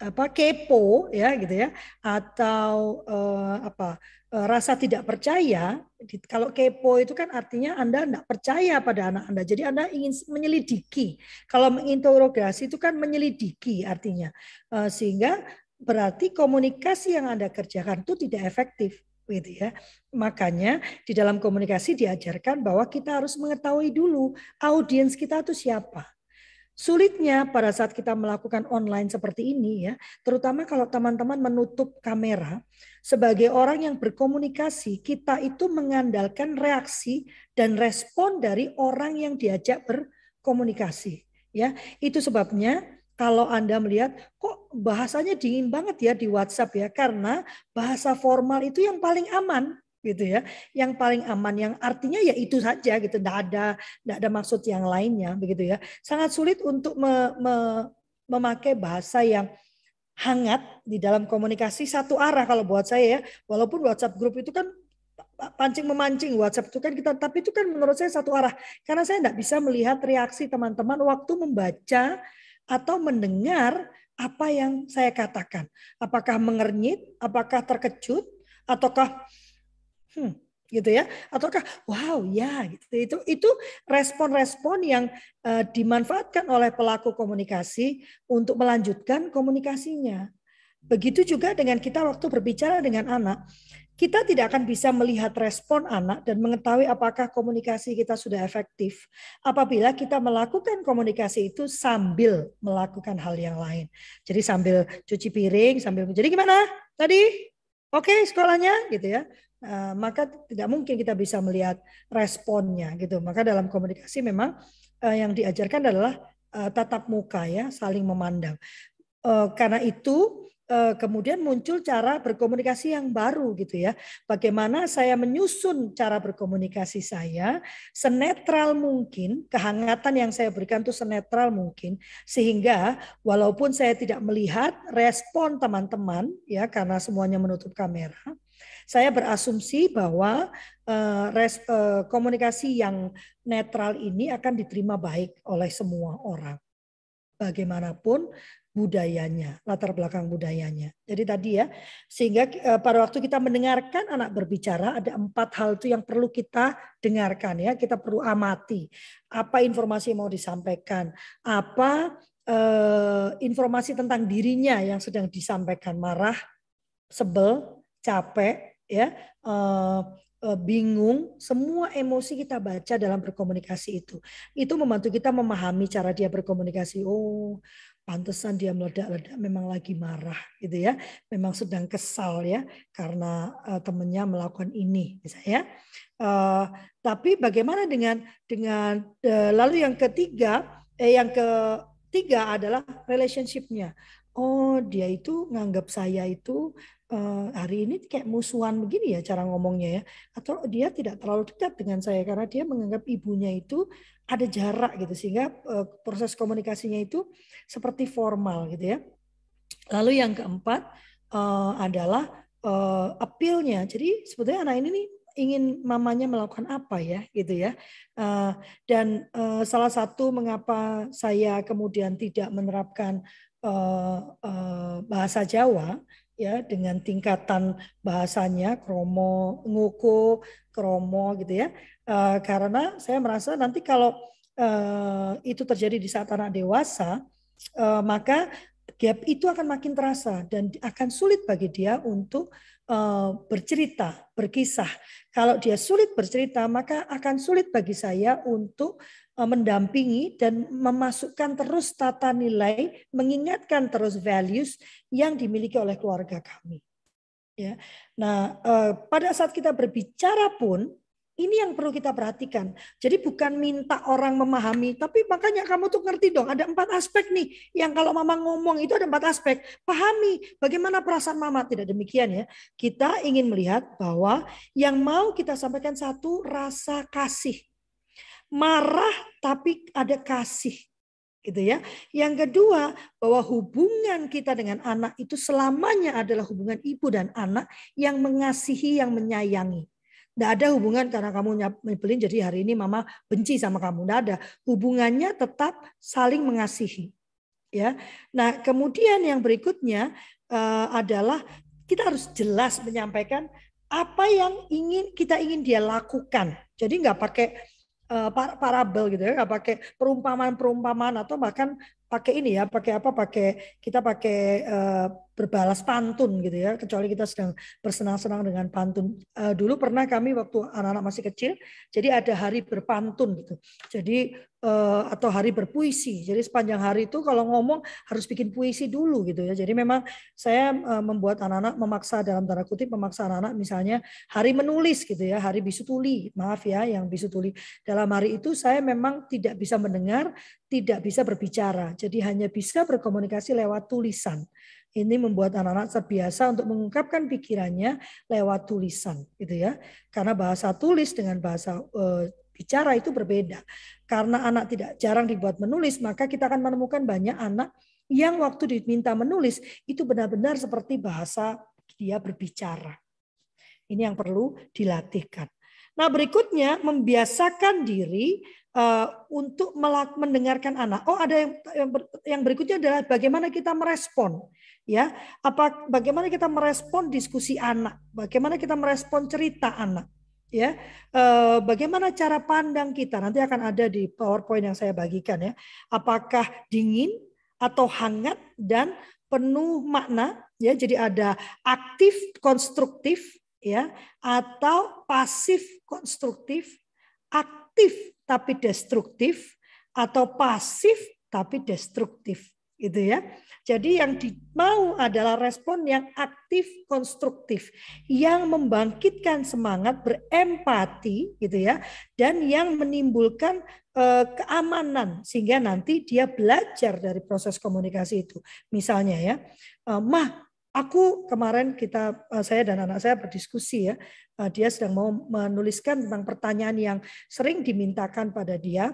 apa kepo ya gitu ya atau uh, apa uh, rasa tidak percaya kalau kepo itu kan artinya anda tidak percaya pada anak anda jadi anda ingin menyelidiki kalau menginterogasi itu kan menyelidiki artinya uh, sehingga berarti komunikasi yang anda kerjakan itu tidak efektif gitu ya. Makanya di dalam komunikasi diajarkan bahwa kita harus mengetahui dulu audiens kita itu siapa. Sulitnya pada saat kita melakukan online seperti ini ya, terutama kalau teman-teman menutup kamera, sebagai orang yang berkomunikasi, kita itu mengandalkan reaksi dan respon dari orang yang diajak berkomunikasi. Ya, itu sebabnya kalau Anda melihat kok bahasanya dingin banget ya di WhatsApp ya, karena bahasa formal itu yang paling aman gitu ya. Yang paling aman yang artinya ya itu saja gitu. Tidak ada tidak ada maksud yang lainnya begitu ya. Sangat sulit untuk me, me, memakai bahasa yang hangat di dalam komunikasi satu arah kalau buat saya ya. Walaupun WhatsApp grup itu kan pancing memancing WhatsApp itu kan kita tapi itu kan menurut saya satu arah. Karena saya tidak bisa melihat reaksi teman-teman waktu membaca atau mendengar apa yang saya katakan. Apakah mengernyit apakah terkejut ataukah hmm, gitu ya ataukah wow ya gitu itu itu respon-respon yang uh, dimanfaatkan oleh pelaku komunikasi untuk melanjutkan komunikasinya begitu juga dengan kita waktu berbicara dengan anak kita tidak akan bisa melihat respon anak dan mengetahui apakah komunikasi kita sudah efektif apabila kita melakukan komunikasi itu sambil melakukan hal yang lain. Jadi sambil cuci piring, sambil jadi gimana tadi? Oke okay, sekolahnya gitu ya. Eh, maka tidak mungkin kita bisa melihat responnya gitu. Maka dalam komunikasi memang uh, yang diajarkan adalah uh, tatap muka ya, saling memandang. Karena itu kemudian muncul cara berkomunikasi yang baru gitu ya. Bagaimana saya menyusun cara berkomunikasi saya senetral mungkin, kehangatan yang saya berikan itu senetral mungkin sehingga walaupun saya tidak melihat respon teman-teman ya karena semuanya menutup kamera, saya berasumsi bahwa uh, res, uh, komunikasi yang netral ini akan diterima baik oleh semua orang. Bagaimanapun budayanya, latar belakang budayanya. Jadi tadi ya, sehingga uh, pada waktu kita mendengarkan anak berbicara ada empat hal itu yang perlu kita dengarkan ya, kita perlu amati apa informasi yang mau disampaikan, apa uh, informasi tentang dirinya yang sedang disampaikan, marah, sebel, capek, ya uh, bingung, semua emosi kita baca dalam berkomunikasi itu. Itu membantu kita memahami cara dia berkomunikasi. Oh, pantesan dia meledak-ledak memang lagi marah gitu ya. Memang sedang kesal ya karena uh, temannya melakukan ini misalnya. Uh, tapi bagaimana dengan dengan uh, lalu yang ketiga eh yang ketiga adalah relationshipnya. Oh, dia itu nganggap saya itu hari ini kayak musuhan begini ya cara ngomongnya ya. Atau dia tidak terlalu dekat dengan saya karena dia menganggap ibunya itu ada jarak gitu. Sehingga uh, proses komunikasinya itu seperti formal gitu ya. Lalu yang keempat uh, adalah appeal-nya. Jadi sebetulnya anak ini nih ingin mamanya melakukan apa ya gitu ya. Dan salah satu mengapa saya kemudian tidak menerapkan bahasa Jawa ya dengan tingkatan bahasanya kromo nguko kromo gitu ya uh, karena saya merasa nanti kalau uh, itu terjadi di saat anak dewasa uh, maka gap itu akan makin terasa dan akan sulit bagi dia untuk uh, bercerita, berkisah. Kalau dia sulit bercerita, maka akan sulit bagi saya untuk mendampingi dan memasukkan terus tata nilai, mengingatkan terus values yang dimiliki oleh keluarga kami. Ya. Nah, eh, pada saat kita berbicara pun ini yang perlu kita perhatikan. Jadi bukan minta orang memahami, tapi makanya kamu tuh ngerti dong, ada empat aspek nih. Yang kalau mama ngomong itu ada empat aspek. Pahami bagaimana perasaan mama. Tidak demikian ya. Kita ingin melihat bahwa yang mau kita sampaikan satu rasa kasih marah tapi ada kasih gitu ya. Yang kedua, bahwa hubungan kita dengan anak itu selamanya adalah hubungan ibu dan anak yang mengasihi, yang menyayangi. Tidak ada hubungan karena kamu nyebelin jadi hari ini mama benci sama kamu. Tidak ada. Hubungannya tetap saling mengasihi. Ya. Nah, kemudian yang berikutnya uh, adalah kita harus jelas menyampaikan apa yang ingin kita ingin dia lakukan. Jadi nggak pakai uh, parabel gitu ya, pakai perumpamaan-perumpamaan atau bahkan pakai ini ya, pakai apa? Pakai kita pakai uh, berbalas pantun gitu ya, kecuali kita sedang bersenang-senang dengan pantun. Uh, dulu pernah kami waktu anak-anak masih kecil, jadi ada hari berpantun gitu. Jadi uh, atau hari berpuisi. Jadi sepanjang hari itu kalau ngomong harus bikin puisi dulu gitu ya. Jadi memang saya uh, membuat anak-anak memaksa dalam tanda kutip memaksa anak-anak misalnya hari menulis gitu ya, hari bisu tuli. Maaf ya yang bisu tuli. Dalam hari itu saya memang tidak bisa mendengar, tidak bisa berbicara. Jadi hanya bisa berkomunikasi lewat tulisan. Ini membuat anak-anak terbiasa untuk mengungkapkan pikirannya lewat tulisan, gitu ya. Karena bahasa tulis dengan bahasa e, bicara itu berbeda. Karena anak tidak jarang dibuat menulis, maka kita akan menemukan banyak anak yang waktu diminta menulis itu benar-benar seperti bahasa dia berbicara. Ini yang perlu dilatihkan. Nah, berikutnya membiasakan diri uh, untuk mendengarkan anak. Oh, ada yang yang berikutnya adalah bagaimana kita merespon ya apa bagaimana kita merespon diskusi anak? Bagaimana kita merespon cerita anak? Ya e, bagaimana cara pandang kita? Nanti akan ada di powerpoint yang saya bagikan ya. Apakah dingin atau hangat dan penuh makna? Ya jadi ada aktif konstruktif ya atau pasif konstruktif aktif tapi destruktif atau pasif tapi destruktif gitu ya jadi yang mau adalah respon yang aktif, konstruktif, yang membangkitkan semangat, berempati, gitu ya, dan yang menimbulkan uh, keamanan sehingga nanti dia belajar dari proses komunikasi itu. Misalnya ya, uh, mah aku kemarin kita uh, saya dan anak saya berdiskusi ya, dia sedang mau menuliskan tentang pertanyaan yang sering dimintakan pada dia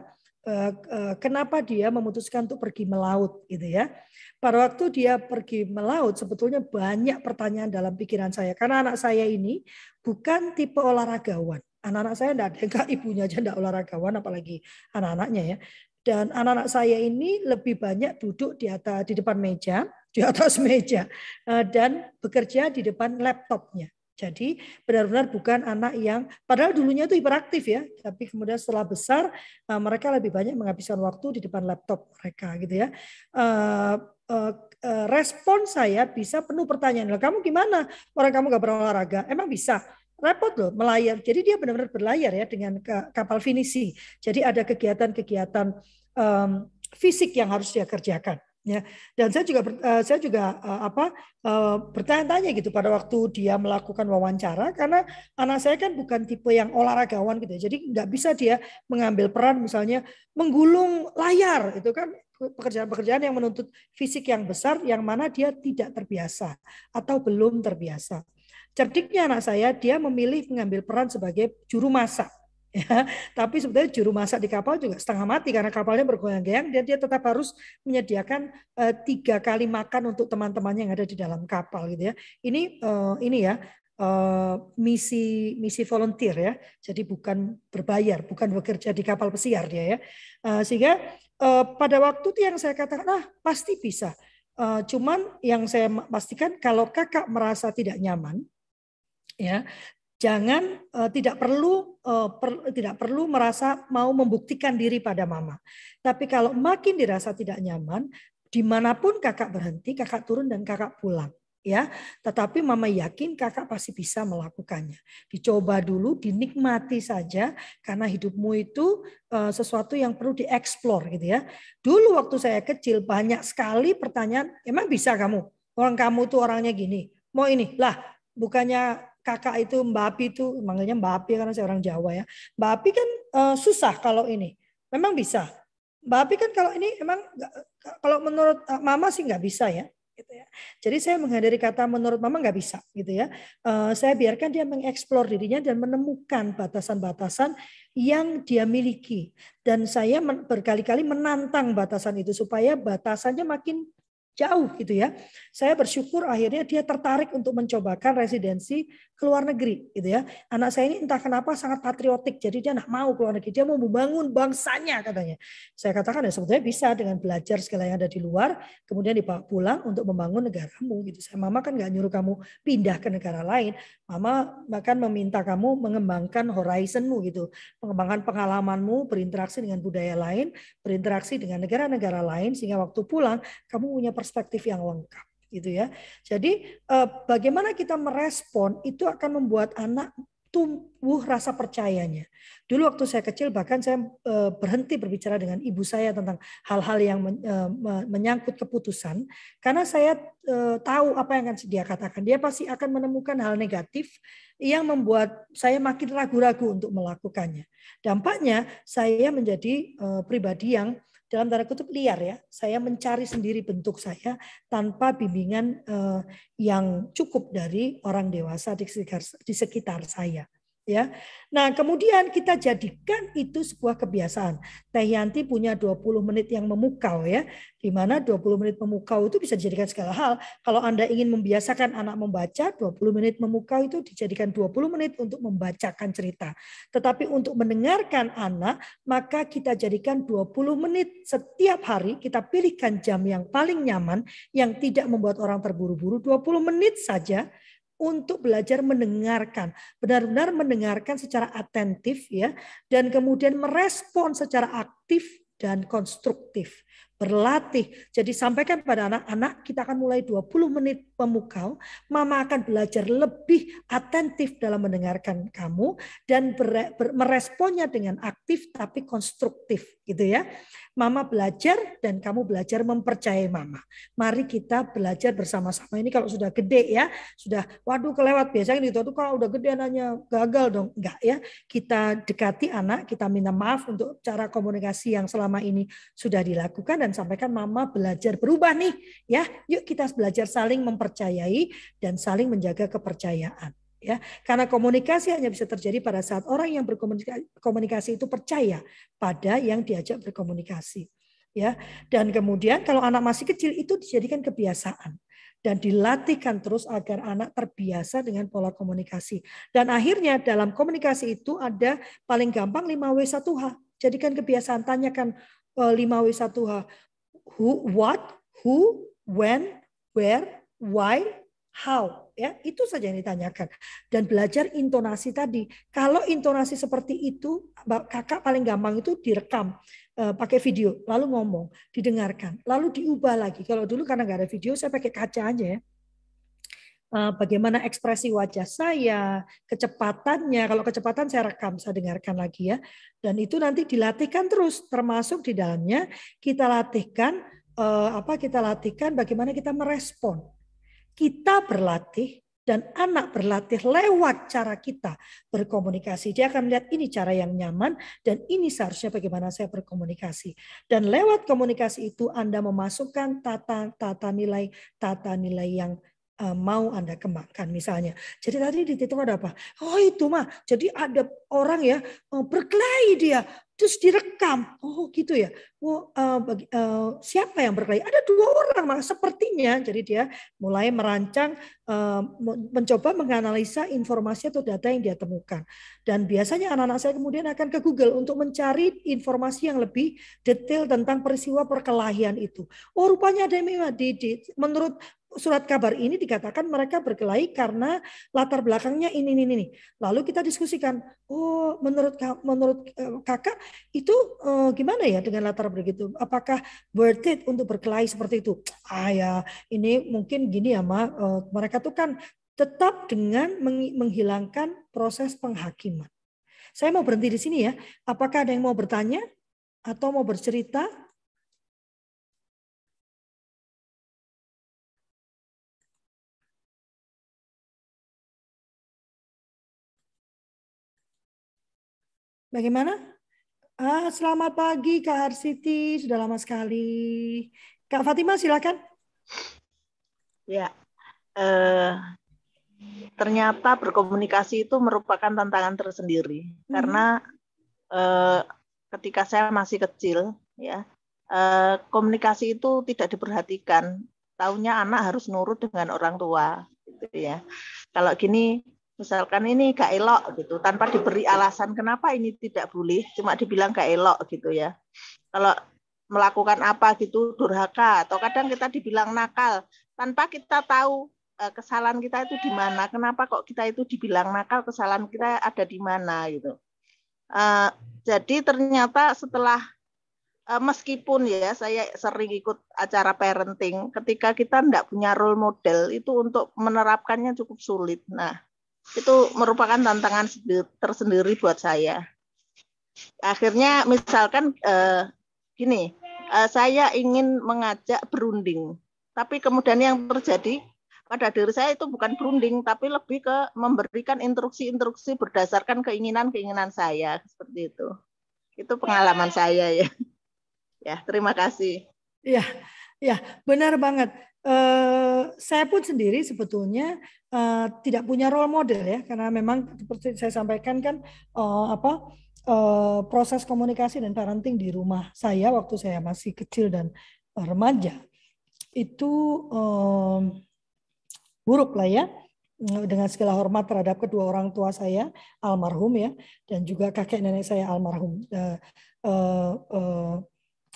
kenapa dia memutuskan untuk pergi melaut gitu ya. Pada waktu dia pergi melaut, sebetulnya banyak pertanyaan dalam pikiran saya. Karena anak saya ini bukan tipe olahragawan. Anak-anak saya tidak ada, ibunya aja tidak olahragawan, apalagi anak-anaknya ya. Dan anak-anak saya ini lebih banyak duduk di atas di depan meja, di atas meja, eh, dan bekerja di depan laptopnya. Jadi benar-benar bukan anak yang padahal dulunya itu hiperaktif ya, tapi kemudian setelah besar eh, mereka lebih banyak menghabiskan waktu di depan laptop mereka gitu ya. Eh, eh, respon saya bisa penuh pertanyaan. Kamu gimana? Orang kamu gak berolahraga? Emang bisa? repot loh melayar. Jadi dia benar-benar berlayar ya dengan kapal finisi. Jadi ada kegiatan-kegiatan um, fisik yang harus dia kerjakan ya dan saya juga uh, saya juga uh, apa uh, bertanya-tanya gitu pada waktu dia melakukan wawancara karena anak saya kan bukan tipe yang olahragawan gitu ya. jadi nggak bisa dia mengambil peran misalnya menggulung layar itu kan pekerjaan-pekerjaan yang menuntut fisik yang besar yang mana dia tidak terbiasa atau belum terbiasa cerdiknya anak saya dia memilih mengambil peran sebagai juru masak ya tapi sebetulnya juru masak di kapal juga setengah mati karena kapalnya bergoyang-goyang dan dia tetap harus menyediakan uh, tiga kali makan untuk teman-temannya yang ada di dalam kapal gitu ya. Ini uh, ini ya uh, misi misi volunteer ya. Jadi bukan berbayar bukan bekerja di kapal pesiar dia ya. Uh, sehingga uh, pada waktu itu yang saya katakan ah pasti bisa. Uh, cuman yang saya pastikan kalau kakak merasa tidak nyaman ya jangan uh, tidak perlu uh, per, tidak perlu merasa mau membuktikan diri pada mama. Tapi kalau makin dirasa tidak nyaman, di mana pun kakak berhenti, kakak turun dan kakak pulang. Ya, tetapi mama yakin kakak pasti bisa melakukannya. Dicoba dulu, dinikmati saja karena hidupmu itu uh, sesuatu yang perlu dieksplor gitu ya. Dulu waktu saya kecil banyak sekali pertanyaan, emang bisa kamu? Orang kamu tuh orangnya gini. Mau ini lah, bukannya kakak itu Mbak Api itu manggilnya Mbak Api karena saya orang Jawa ya. Mbak Api kan uh, susah kalau ini. Memang bisa. Mbak Api kan kalau ini emang kalau menurut uh, Mama sih nggak bisa ya. Gitu ya. Jadi saya menghindari kata menurut mama nggak bisa gitu ya. Uh, saya biarkan dia mengeksplor dirinya dan menemukan batasan-batasan yang dia miliki. Dan saya berkali-kali menantang batasan itu supaya batasannya makin jauh gitu ya. Saya bersyukur akhirnya dia tertarik untuk mencobakan residensi ke luar negeri gitu ya. Anak saya ini entah kenapa sangat patriotik, jadi dia nak mau ke luar negeri, dia mau membangun bangsanya katanya. Saya katakan ya sebetulnya bisa dengan belajar segala yang ada di luar, kemudian dibawa pulang untuk membangun negaramu gitu. Saya mama kan nggak nyuruh kamu pindah ke negara lain, mama bahkan meminta kamu mengembangkan horizonmu gitu, mengembangkan pengalamanmu, berinteraksi dengan budaya lain, berinteraksi dengan negara-negara lain sehingga waktu pulang kamu punya perspektif yang lengkap gitu ya. Jadi eh, bagaimana kita merespon itu akan membuat anak tumbuh rasa percayanya. Dulu waktu saya kecil bahkan saya eh, berhenti berbicara dengan ibu saya tentang hal-hal yang eh, menyangkut keputusan karena saya tahu apa yang akan dia katakan. Dia pasti akan menemukan hal negatif yang membuat saya makin ragu-ragu untuk melakukannya. Dampaknya saya menjadi pribadi yang dalam tanda kutip liar ya. Saya mencari sendiri bentuk saya tanpa bimbingan eh, yang cukup dari orang dewasa di sekitar, di sekitar saya ya. Nah, kemudian kita jadikan itu sebuah kebiasaan. Teh Yanti punya 20 menit yang memukau ya, di mana 20 menit memukau itu bisa dijadikan segala hal. Kalau Anda ingin membiasakan anak membaca, 20 menit memukau itu dijadikan 20 menit untuk membacakan cerita. Tetapi untuk mendengarkan anak, maka kita jadikan 20 menit setiap hari, kita pilihkan jam yang paling nyaman, yang tidak membuat orang terburu-buru, 20 menit saja untuk belajar mendengarkan, benar-benar mendengarkan secara atentif ya dan kemudian merespon secara aktif dan konstruktif berlatih. Jadi sampaikan pada anak-anak, kita akan mulai 20 menit pemukau. Mama akan belajar lebih atentif dalam mendengarkan kamu dan ber, ber, meresponnya dengan aktif tapi konstruktif gitu ya. Mama belajar dan kamu belajar mempercayai mama. Mari kita belajar bersama-sama. Ini kalau sudah gede ya, sudah waduh kelewat biasanya gitu tuh kalau udah gede anaknya gagal dong. Enggak ya. Kita dekati anak, kita minta maaf untuk cara komunikasi yang selama ini sudah dilakukan dan dan sampaikan mama belajar berubah nih ya. Yuk kita belajar saling mempercayai dan saling menjaga kepercayaan ya. Karena komunikasi hanya bisa terjadi pada saat orang yang berkomunikasi itu percaya pada yang diajak berkomunikasi ya. Dan kemudian kalau anak masih kecil itu dijadikan kebiasaan dan dilatihkan terus agar anak terbiasa dengan pola komunikasi. Dan akhirnya dalam komunikasi itu ada paling gampang 5W1H. Jadikan kebiasaan tanyakan 5W1H. Eh, who, what, who, when, where, why, how. Ya, itu saja yang ditanyakan. Dan belajar intonasi tadi. Kalau intonasi seperti itu, kakak paling gampang itu direkam uh, pakai video, lalu ngomong, didengarkan, lalu diubah lagi. Kalau dulu karena nggak ada video, saya pakai kaca aja ya Eh, bagaimana ekspresi wajah saya, kecepatannya. Kalau kecepatan saya rekam, saya dengarkan lagi ya. Dan itu nanti dilatihkan terus, termasuk di dalamnya kita latihkan eh, apa? Kita latihkan bagaimana kita merespon. Kita berlatih dan anak berlatih lewat cara kita berkomunikasi. Dia akan melihat ini cara yang nyaman dan ini seharusnya bagaimana saya berkomunikasi. Dan lewat komunikasi itu Anda memasukkan tata tata nilai tata nilai yang Eh, mau Anda kembangkan misalnya. Jadi tadi di titik ada apa? Oh itu mah. Jadi ada orang ya eh, berkelahi dia terus direkam. Oh gitu ya. Oh, uh, bagi, uh, siapa yang berkelahi? Ada dua orang mah sepertinya. Jadi dia mulai merancang uh, mencoba menganalisa informasi atau data yang dia temukan. Dan biasanya anak-anak saya kemudian akan ke Google untuk mencari informasi yang lebih detail tentang peristiwa perkelahian itu. Oh rupanya ada yang di, di menurut surat kabar ini dikatakan mereka berkelahi karena latar belakangnya ini ini ini. Lalu kita diskusikan, oh menurut menurut eh, kakak itu uh, gimana ya dengan latar begitu? Apakah worth it untuk berkelahi seperti itu? Ah ya, ini mungkin gini ya, Ma. Uh, mereka tuh kan tetap dengan menghilangkan proses penghakiman. Saya mau berhenti di sini ya. Apakah ada yang mau bertanya atau mau bercerita? Bagaimana? Ah, selamat pagi Kak Harsiti, sudah lama sekali. Kak Fatima silakan. Ya, eh, ternyata berkomunikasi itu merupakan tantangan tersendiri hmm. karena eh, ketika saya masih kecil, ya eh, komunikasi itu tidak diperhatikan. Taunya anak harus nurut dengan orang tua, gitu ya. Kalau gini, misalkan ini gak elok gitu, tanpa diberi alasan kenapa ini tidak boleh, cuma dibilang gak elok gitu ya. Kalau melakukan apa gitu durhaka atau kadang kita dibilang nakal tanpa kita tahu uh, kesalahan kita itu di mana kenapa kok kita itu dibilang nakal kesalahan kita ada di mana gitu uh, jadi ternyata setelah uh, meskipun ya saya sering ikut acara parenting ketika kita tidak punya role model itu untuk menerapkannya cukup sulit nah itu merupakan tantangan tersendiri buat saya akhirnya misalkan uh, gini uh, saya ingin mengajak berunding. Tapi kemudian yang terjadi pada diri saya itu bukan berunding, tapi lebih ke memberikan instruksi-instruksi berdasarkan keinginan-keinginan saya seperti itu. Itu pengalaman saya ya. Ya, terima kasih. Ya, ya benar banget. Uh, saya pun sendiri sebetulnya uh, tidak punya role model ya, karena memang seperti saya sampaikan kan uh, apa uh, proses komunikasi dan parenting di rumah saya waktu saya masih kecil dan remaja itu um, buruk lah ya dengan segala hormat terhadap kedua orang tua saya almarhum ya dan juga kakek nenek saya almarhum. Uh, uh, uh,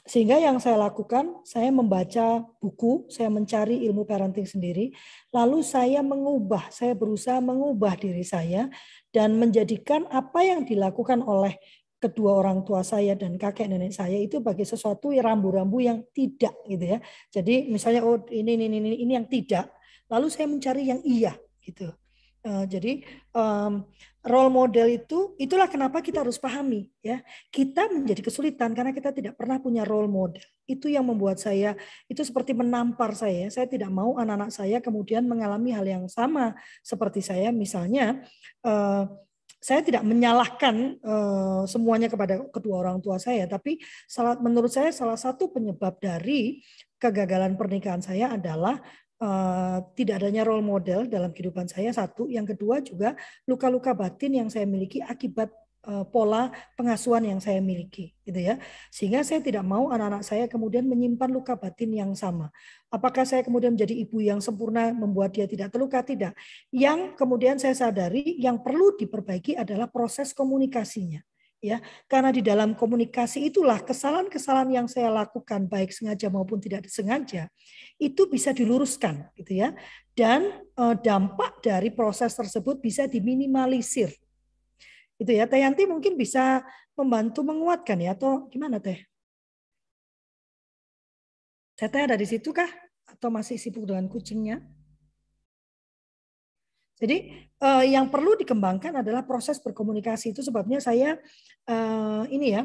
sehingga yang saya lakukan saya membaca buku saya mencari ilmu parenting sendiri lalu saya mengubah saya berusaha mengubah diri saya dan menjadikan apa yang dilakukan oleh kedua orang tua saya dan kakek nenek saya itu bagi sesuatu rambu-rambu yang tidak gitu ya. Jadi misalnya oh ini ini ini ini yang tidak, lalu saya mencari yang iya gitu. Uh, jadi um, role model itu itulah kenapa kita harus pahami ya. Kita menjadi kesulitan karena kita tidak pernah punya role model. Itu yang membuat saya itu seperti menampar saya. Saya tidak mau anak-anak saya kemudian mengalami hal yang sama seperti saya. Misalnya uh, saya tidak menyalahkan uh, semuanya kepada kedua orang tua saya, tapi salah, menurut saya salah satu penyebab dari kegagalan pernikahan saya adalah uh, tidak adanya role model dalam kehidupan saya satu, yang kedua juga luka-luka batin yang saya miliki akibat Eh, pola pengasuhan yang saya miliki gitu ya. Sehingga saya tidak mau anak-anak saya kemudian menyimpan luka batin yang sama. Apakah saya kemudian menjadi ibu yang sempurna membuat dia tidak terluka? Tidak. Yang kemudian saya sadari yang perlu diperbaiki adalah proses komunikasinya ya. Karena di dalam komunikasi itulah kesalahan-kesalahan yang saya lakukan baik sengaja maupun tidak disengaja itu bisa diluruskan gitu ya dan eh, dampak dari proses tersebut bisa diminimalisir itu ya. Teh Yanti mungkin bisa membantu menguatkan ya atau gimana Teh? Teh ada di situ kah? Atau masih sibuk dengan kucingnya? Jadi eh, yang perlu dikembangkan adalah proses berkomunikasi itu sebabnya saya eh, ini ya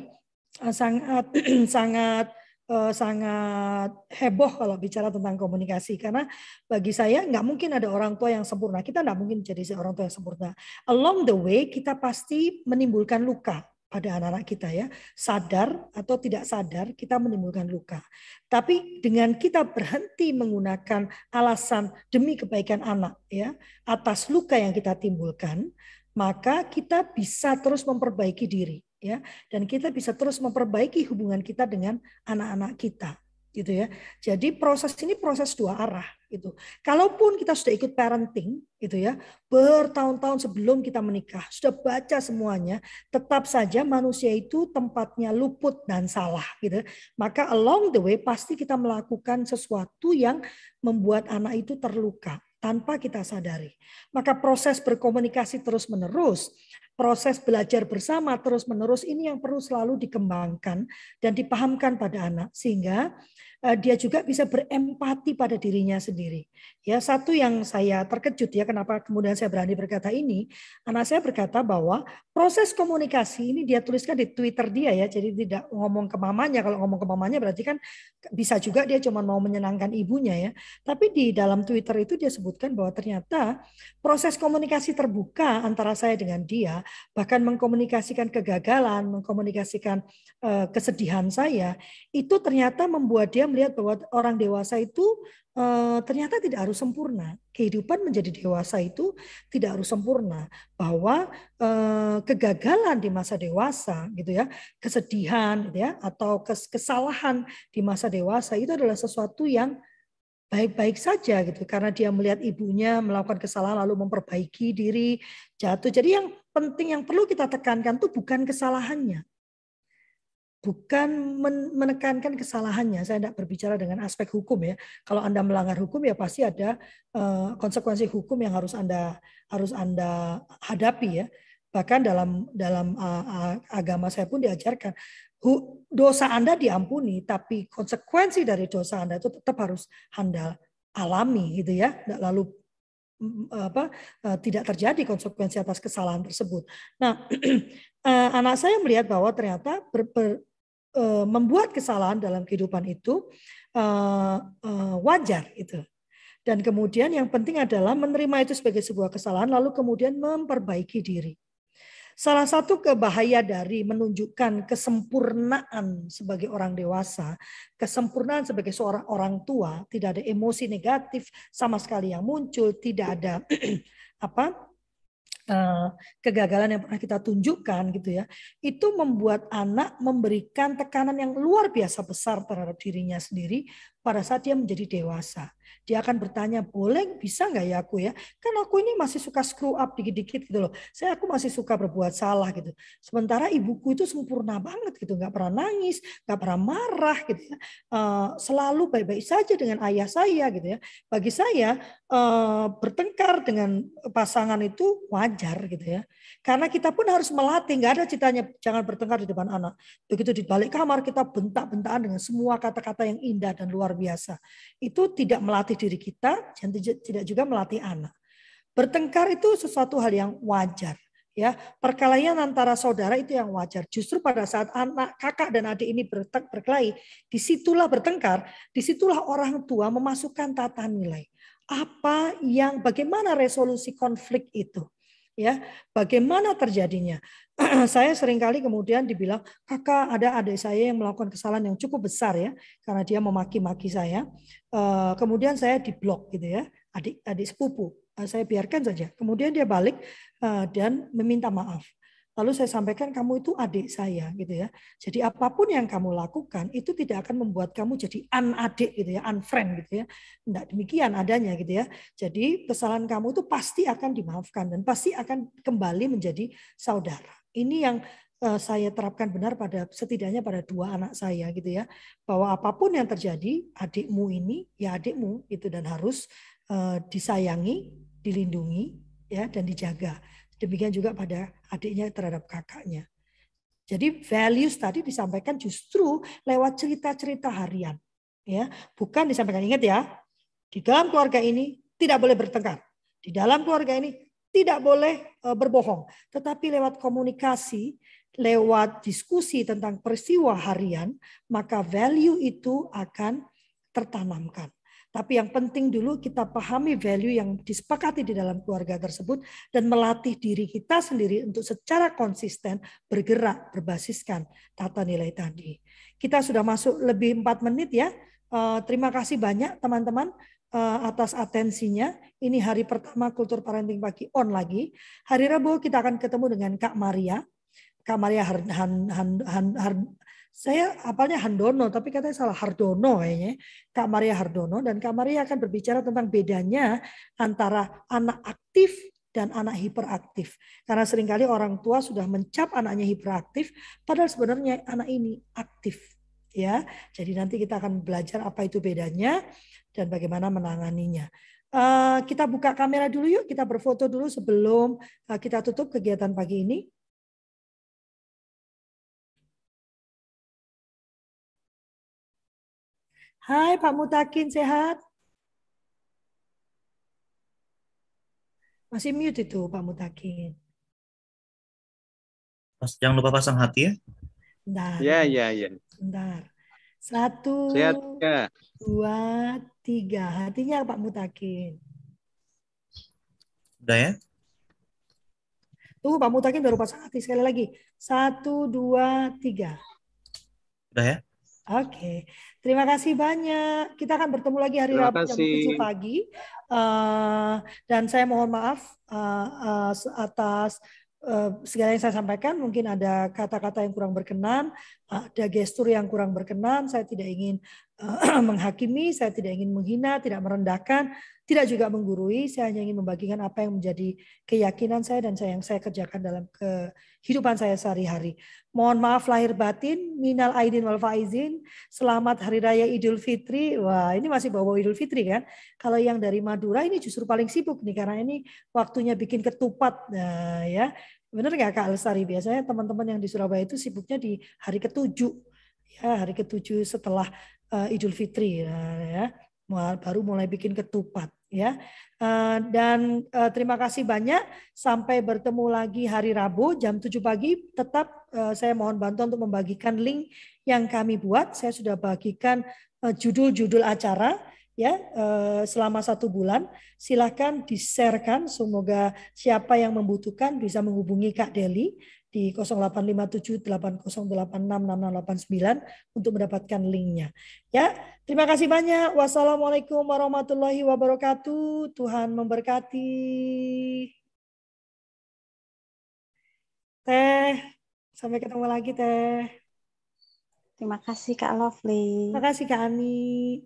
sangat sangat uh, sangat heboh kalau bicara tentang komunikasi. Karena bagi saya nggak mungkin ada orang tua yang sempurna. Kita nggak mungkin jadi orang tua yang sempurna. Along the way kita pasti menimbulkan luka pada anak-anak kita ya. Sadar atau tidak sadar kita menimbulkan luka. Tapi dengan kita berhenti menggunakan alasan demi kebaikan anak ya atas luka yang kita timbulkan maka kita bisa terus memperbaiki diri ya dan kita bisa terus memperbaiki hubungan kita dengan anak-anak kita gitu ya. Jadi proses ini proses dua arah gitu. Kalaupun kita sudah ikut parenting gitu ya, bertahun-tahun sebelum kita menikah, sudah baca semuanya, tetap saja manusia itu tempatnya luput dan salah gitu. Maka along the way pasti kita melakukan sesuatu yang membuat anak itu terluka tanpa kita sadari. Maka proses berkomunikasi terus-menerus proses belajar bersama terus-menerus ini yang perlu selalu dikembangkan dan dipahamkan pada anak sehingga Eh, dia juga bisa berempati pada dirinya sendiri. Ya, satu yang saya terkejut ya kenapa kemudian saya berani berkata ini, anak saya berkata bahwa proses komunikasi ini dia tuliskan di Twitter dia ya, jadi tidak ngomong ke mamanya. Kalau ngomong ke mamanya berarti kan bisa juga dia cuma mau menyenangkan ibunya ya. Tapi di dalam Twitter itu dia sebutkan bahwa ternyata proses komunikasi terbuka antara saya dengan dia, bahkan mengkomunikasikan kegagalan, mengkomunikasikan uh, kesedihan saya, itu ternyata membuat dia melihat bahwa orang dewasa itu uh, ternyata tidak harus sempurna. Kehidupan menjadi dewasa itu tidak harus sempurna. Bahwa uh, kegagalan di masa dewasa, gitu ya, kesedihan, gitu ya, atau kesalahan di masa dewasa itu adalah sesuatu yang baik-baik saja gitu karena dia melihat ibunya melakukan kesalahan lalu memperbaiki diri jatuh. Jadi yang penting yang perlu kita tekankan tuh bukan kesalahannya. Bukan menekankan kesalahannya. Saya tidak berbicara dengan aspek hukum ya. Kalau Anda melanggar hukum ya pasti ada uh, konsekuensi hukum yang harus Anda harus Anda hadapi ya. Bahkan dalam dalam agama saya pun diajarkan dosa Anda diampuni, tapi konsekuensi dari dosa Anda itu tetap harus Anda alami gitu ya, lalu mm, apa eh, tidak terjadi konsekuensi atas kesalahan tersebut. Nah, eh, anak saya melihat bahwa ternyata ber, ber, eh, membuat kesalahan dalam kehidupan itu wajar itu. Dan kemudian yang penting adalah menerima itu sebagai sebuah kesalahan lalu kemudian memperbaiki diri. Salah satu kebahaya dari menunjukkan kesempurnaan sebagai orang dewasa, kesempurnaan sebagai seorang orang tua, tidak ada emosi negatif sama sekali yang muncul, tidak ada apa eh, kegagalan yang pernah kita tunjukkan gitu ya itu membuat anak memberikan tekanan yang luar biasa besar terhadap dirinya sendiri pada saat dia menjadi dewasa dia akan bertanya, boleh bisa nggak ya aku ya? Kan aku ini masih suka screw up dikit-dikit gitu loh. Saya aku masih suka berbuat salah gitu. Sementara ibuku itu sempurna banget gitu, nggak pernah nangis, nggak pernah marah gitu ya. Uh, selalu baik-baik saja dengan ayah saya gitu ya. Bagi saya uh, bertengkar dengan pasangan itu wajar gitu ya. Karena kita pun harus melatih, nggak ada ceritanya jangan bertengkar di depan anak. Begitu di balik kamar kita bentak-bentakan dengan semua kata-kata yang indah dan luar biasa. Itu tidak melatih diri kita dan tidak juga melatih anak. Bertengkar itu sesuatu hal yang wajar. Ya, perkelahian antara saudara itu yang wajar. Justru pada saat anak, kakak dan adik ini berkelahi, di situlah bertengkar, di situlah orang tua memasukkan tata nilai. Apa yang, bagaimana resolusi konflik itu? Ya bagaimana terjadinya? Saya sering kali kemudian dibilang kakak ada adik saya yang melakukan kesalahan yang cukup besar ya karena dia memaki-maki saya. Eh, kemudian saya diblok gitu ya adik adik sepupu. Eh, saya biarkan saja. Kemudian dia balik eh, dan meminta maaf Lalu saya sampaikan kamu itu adik saya gitu ya. Jadi apa pun yang kamu lakukan itu tidak akan membuat kamu jadi an adik gitu ya, unfriend gitu ya. Tidak demikian adanya gitu ya. Jadi kesalahan kamu itu pasti akan dimaafkan dan pasti akan kembali menjadi saudara. Ini yang eh, saya terapkan benar pada setidaknya pada dua anak saya gitu ya bahwa apa pun yang terjadi adikmu ini ya adikmu itu dan harus eh, disayangi dilindungi ya dan dijaga Demikian juga pada adiknya terhadap kakaknya. Jadi values tadi disampaikan justru lewat cerita-cerita harian. ya Bukan disampaikan, ingat ya, di dalam keluarga ini tidak boleh bertengkar. Di dalam keluarga ini tidak boleh eh, berbohong. Tetapi lewat komunikasi, lewat diskusi tentang peristiwa harian, maka value itu akan tertanamkan. Tapi yang penting dulu kita pahami value yang disepakati di dalam keluarga tersebut dan melatih diri kita sendiri untuk secara konsisten bergerak berbasiskan tata nilai tadi. Kita sudah masuk lebih empat menit ya. Eh, terima kasih banyak teman-teman eh, atas atensinya. Ini hari pertama Kultur Parenting Pagi on lagi. Hari Rabu kita akan ketemu dengan Kak Maria. Kak Maria Han, Han, Han, Han, Han, saya apalnya Handono, tapi katanya salah Hardono kayaknya. Kak Maria Hardono dan Kak Maria akan berbicara tentang bedanya antara anak aktif dan anak hiperaktif. Karena sering kali orang tua sudah mencap anaknya hiperaktif, padahal sebenarnya anak ini aktif. Ya, jadi nanti kita akan belajar apa itu bedanya dan bagaimana menanganinya. Uh, kita buka kamera dulu yuk, kita berfoto dulu sebelum uh, kita tutup kegiatan pagi ini. Hai Pak Mutakin, sehat? Masih mute itu Pak Mutakin. Mas, jangan lupa pasang hati ya. Bentar. Ya, ya, ya. Bentar. Satu, Sehat, ya. dua, tiga. Hatinya Pak Mutakin. Udah ya? Tunggu Pak Mutakin baru pasang hati sekali lagi. Satu, dua, tiga. Udah ya? Oke, terima kasih banyak. Kita akan bertemu lagi hari Rabu jam 7 pagi. Uh, dan saya mohon maaf uh, uh, atas uh, segala yang saya sampaikan. Mungkin ada kata-kata yang kurang berkenan, ada gestur yang kurang berkenan. Saya tidak ingin uh, menghakimi, saya tidak ingin menghina, tidak merendahkan tidak juga menggurui, saya hanya ingin membagikan apa yang menjadi keyakinan saya dan saya yang saya kerjakan dalam kehidupan saya sehari-hari. Mohon maaf lahir batin, minal aidin wal faizin, selamat hari raya Idul Fitri. Wah, ini masih bawa Idul Fitri kan? Kalau yang dari Madura ini justru paling sibuk nih karena ini waktunya bikin ketupat. Nah, ya. Benar nggak Kak Alsari? Biasanya teman-teman yang di Surabaya itu sibuknya di hari ketujuh. Ya, hari ketujuh setelah uh, Idul Fitri. Nah, ya baru mulai bikin ketupat ya. Eh, dan eh, terima kasih banyak. Sampai bertemu lagi hari Rabu jam 7 pagi. Tetap eh, saya mohon bantu untuk membagikan link yang kami buat. Saya sudah bagikan judul-judul acara ya selama satu bulan. Silahkan di-sharekan. Semoga siapa yang membutuhkan bisa menghubungi Kak Deli di 085780866689 untuk mendapatkan linknya. Ya, terima kasih banyak. Wassalamualaikum warahmatullahi wabarakatuh. Tuhan memberkati. Teh, sampai ketemu lagi Teh. Terima kasih Kak Lovely. Terima kasih Kak Ani.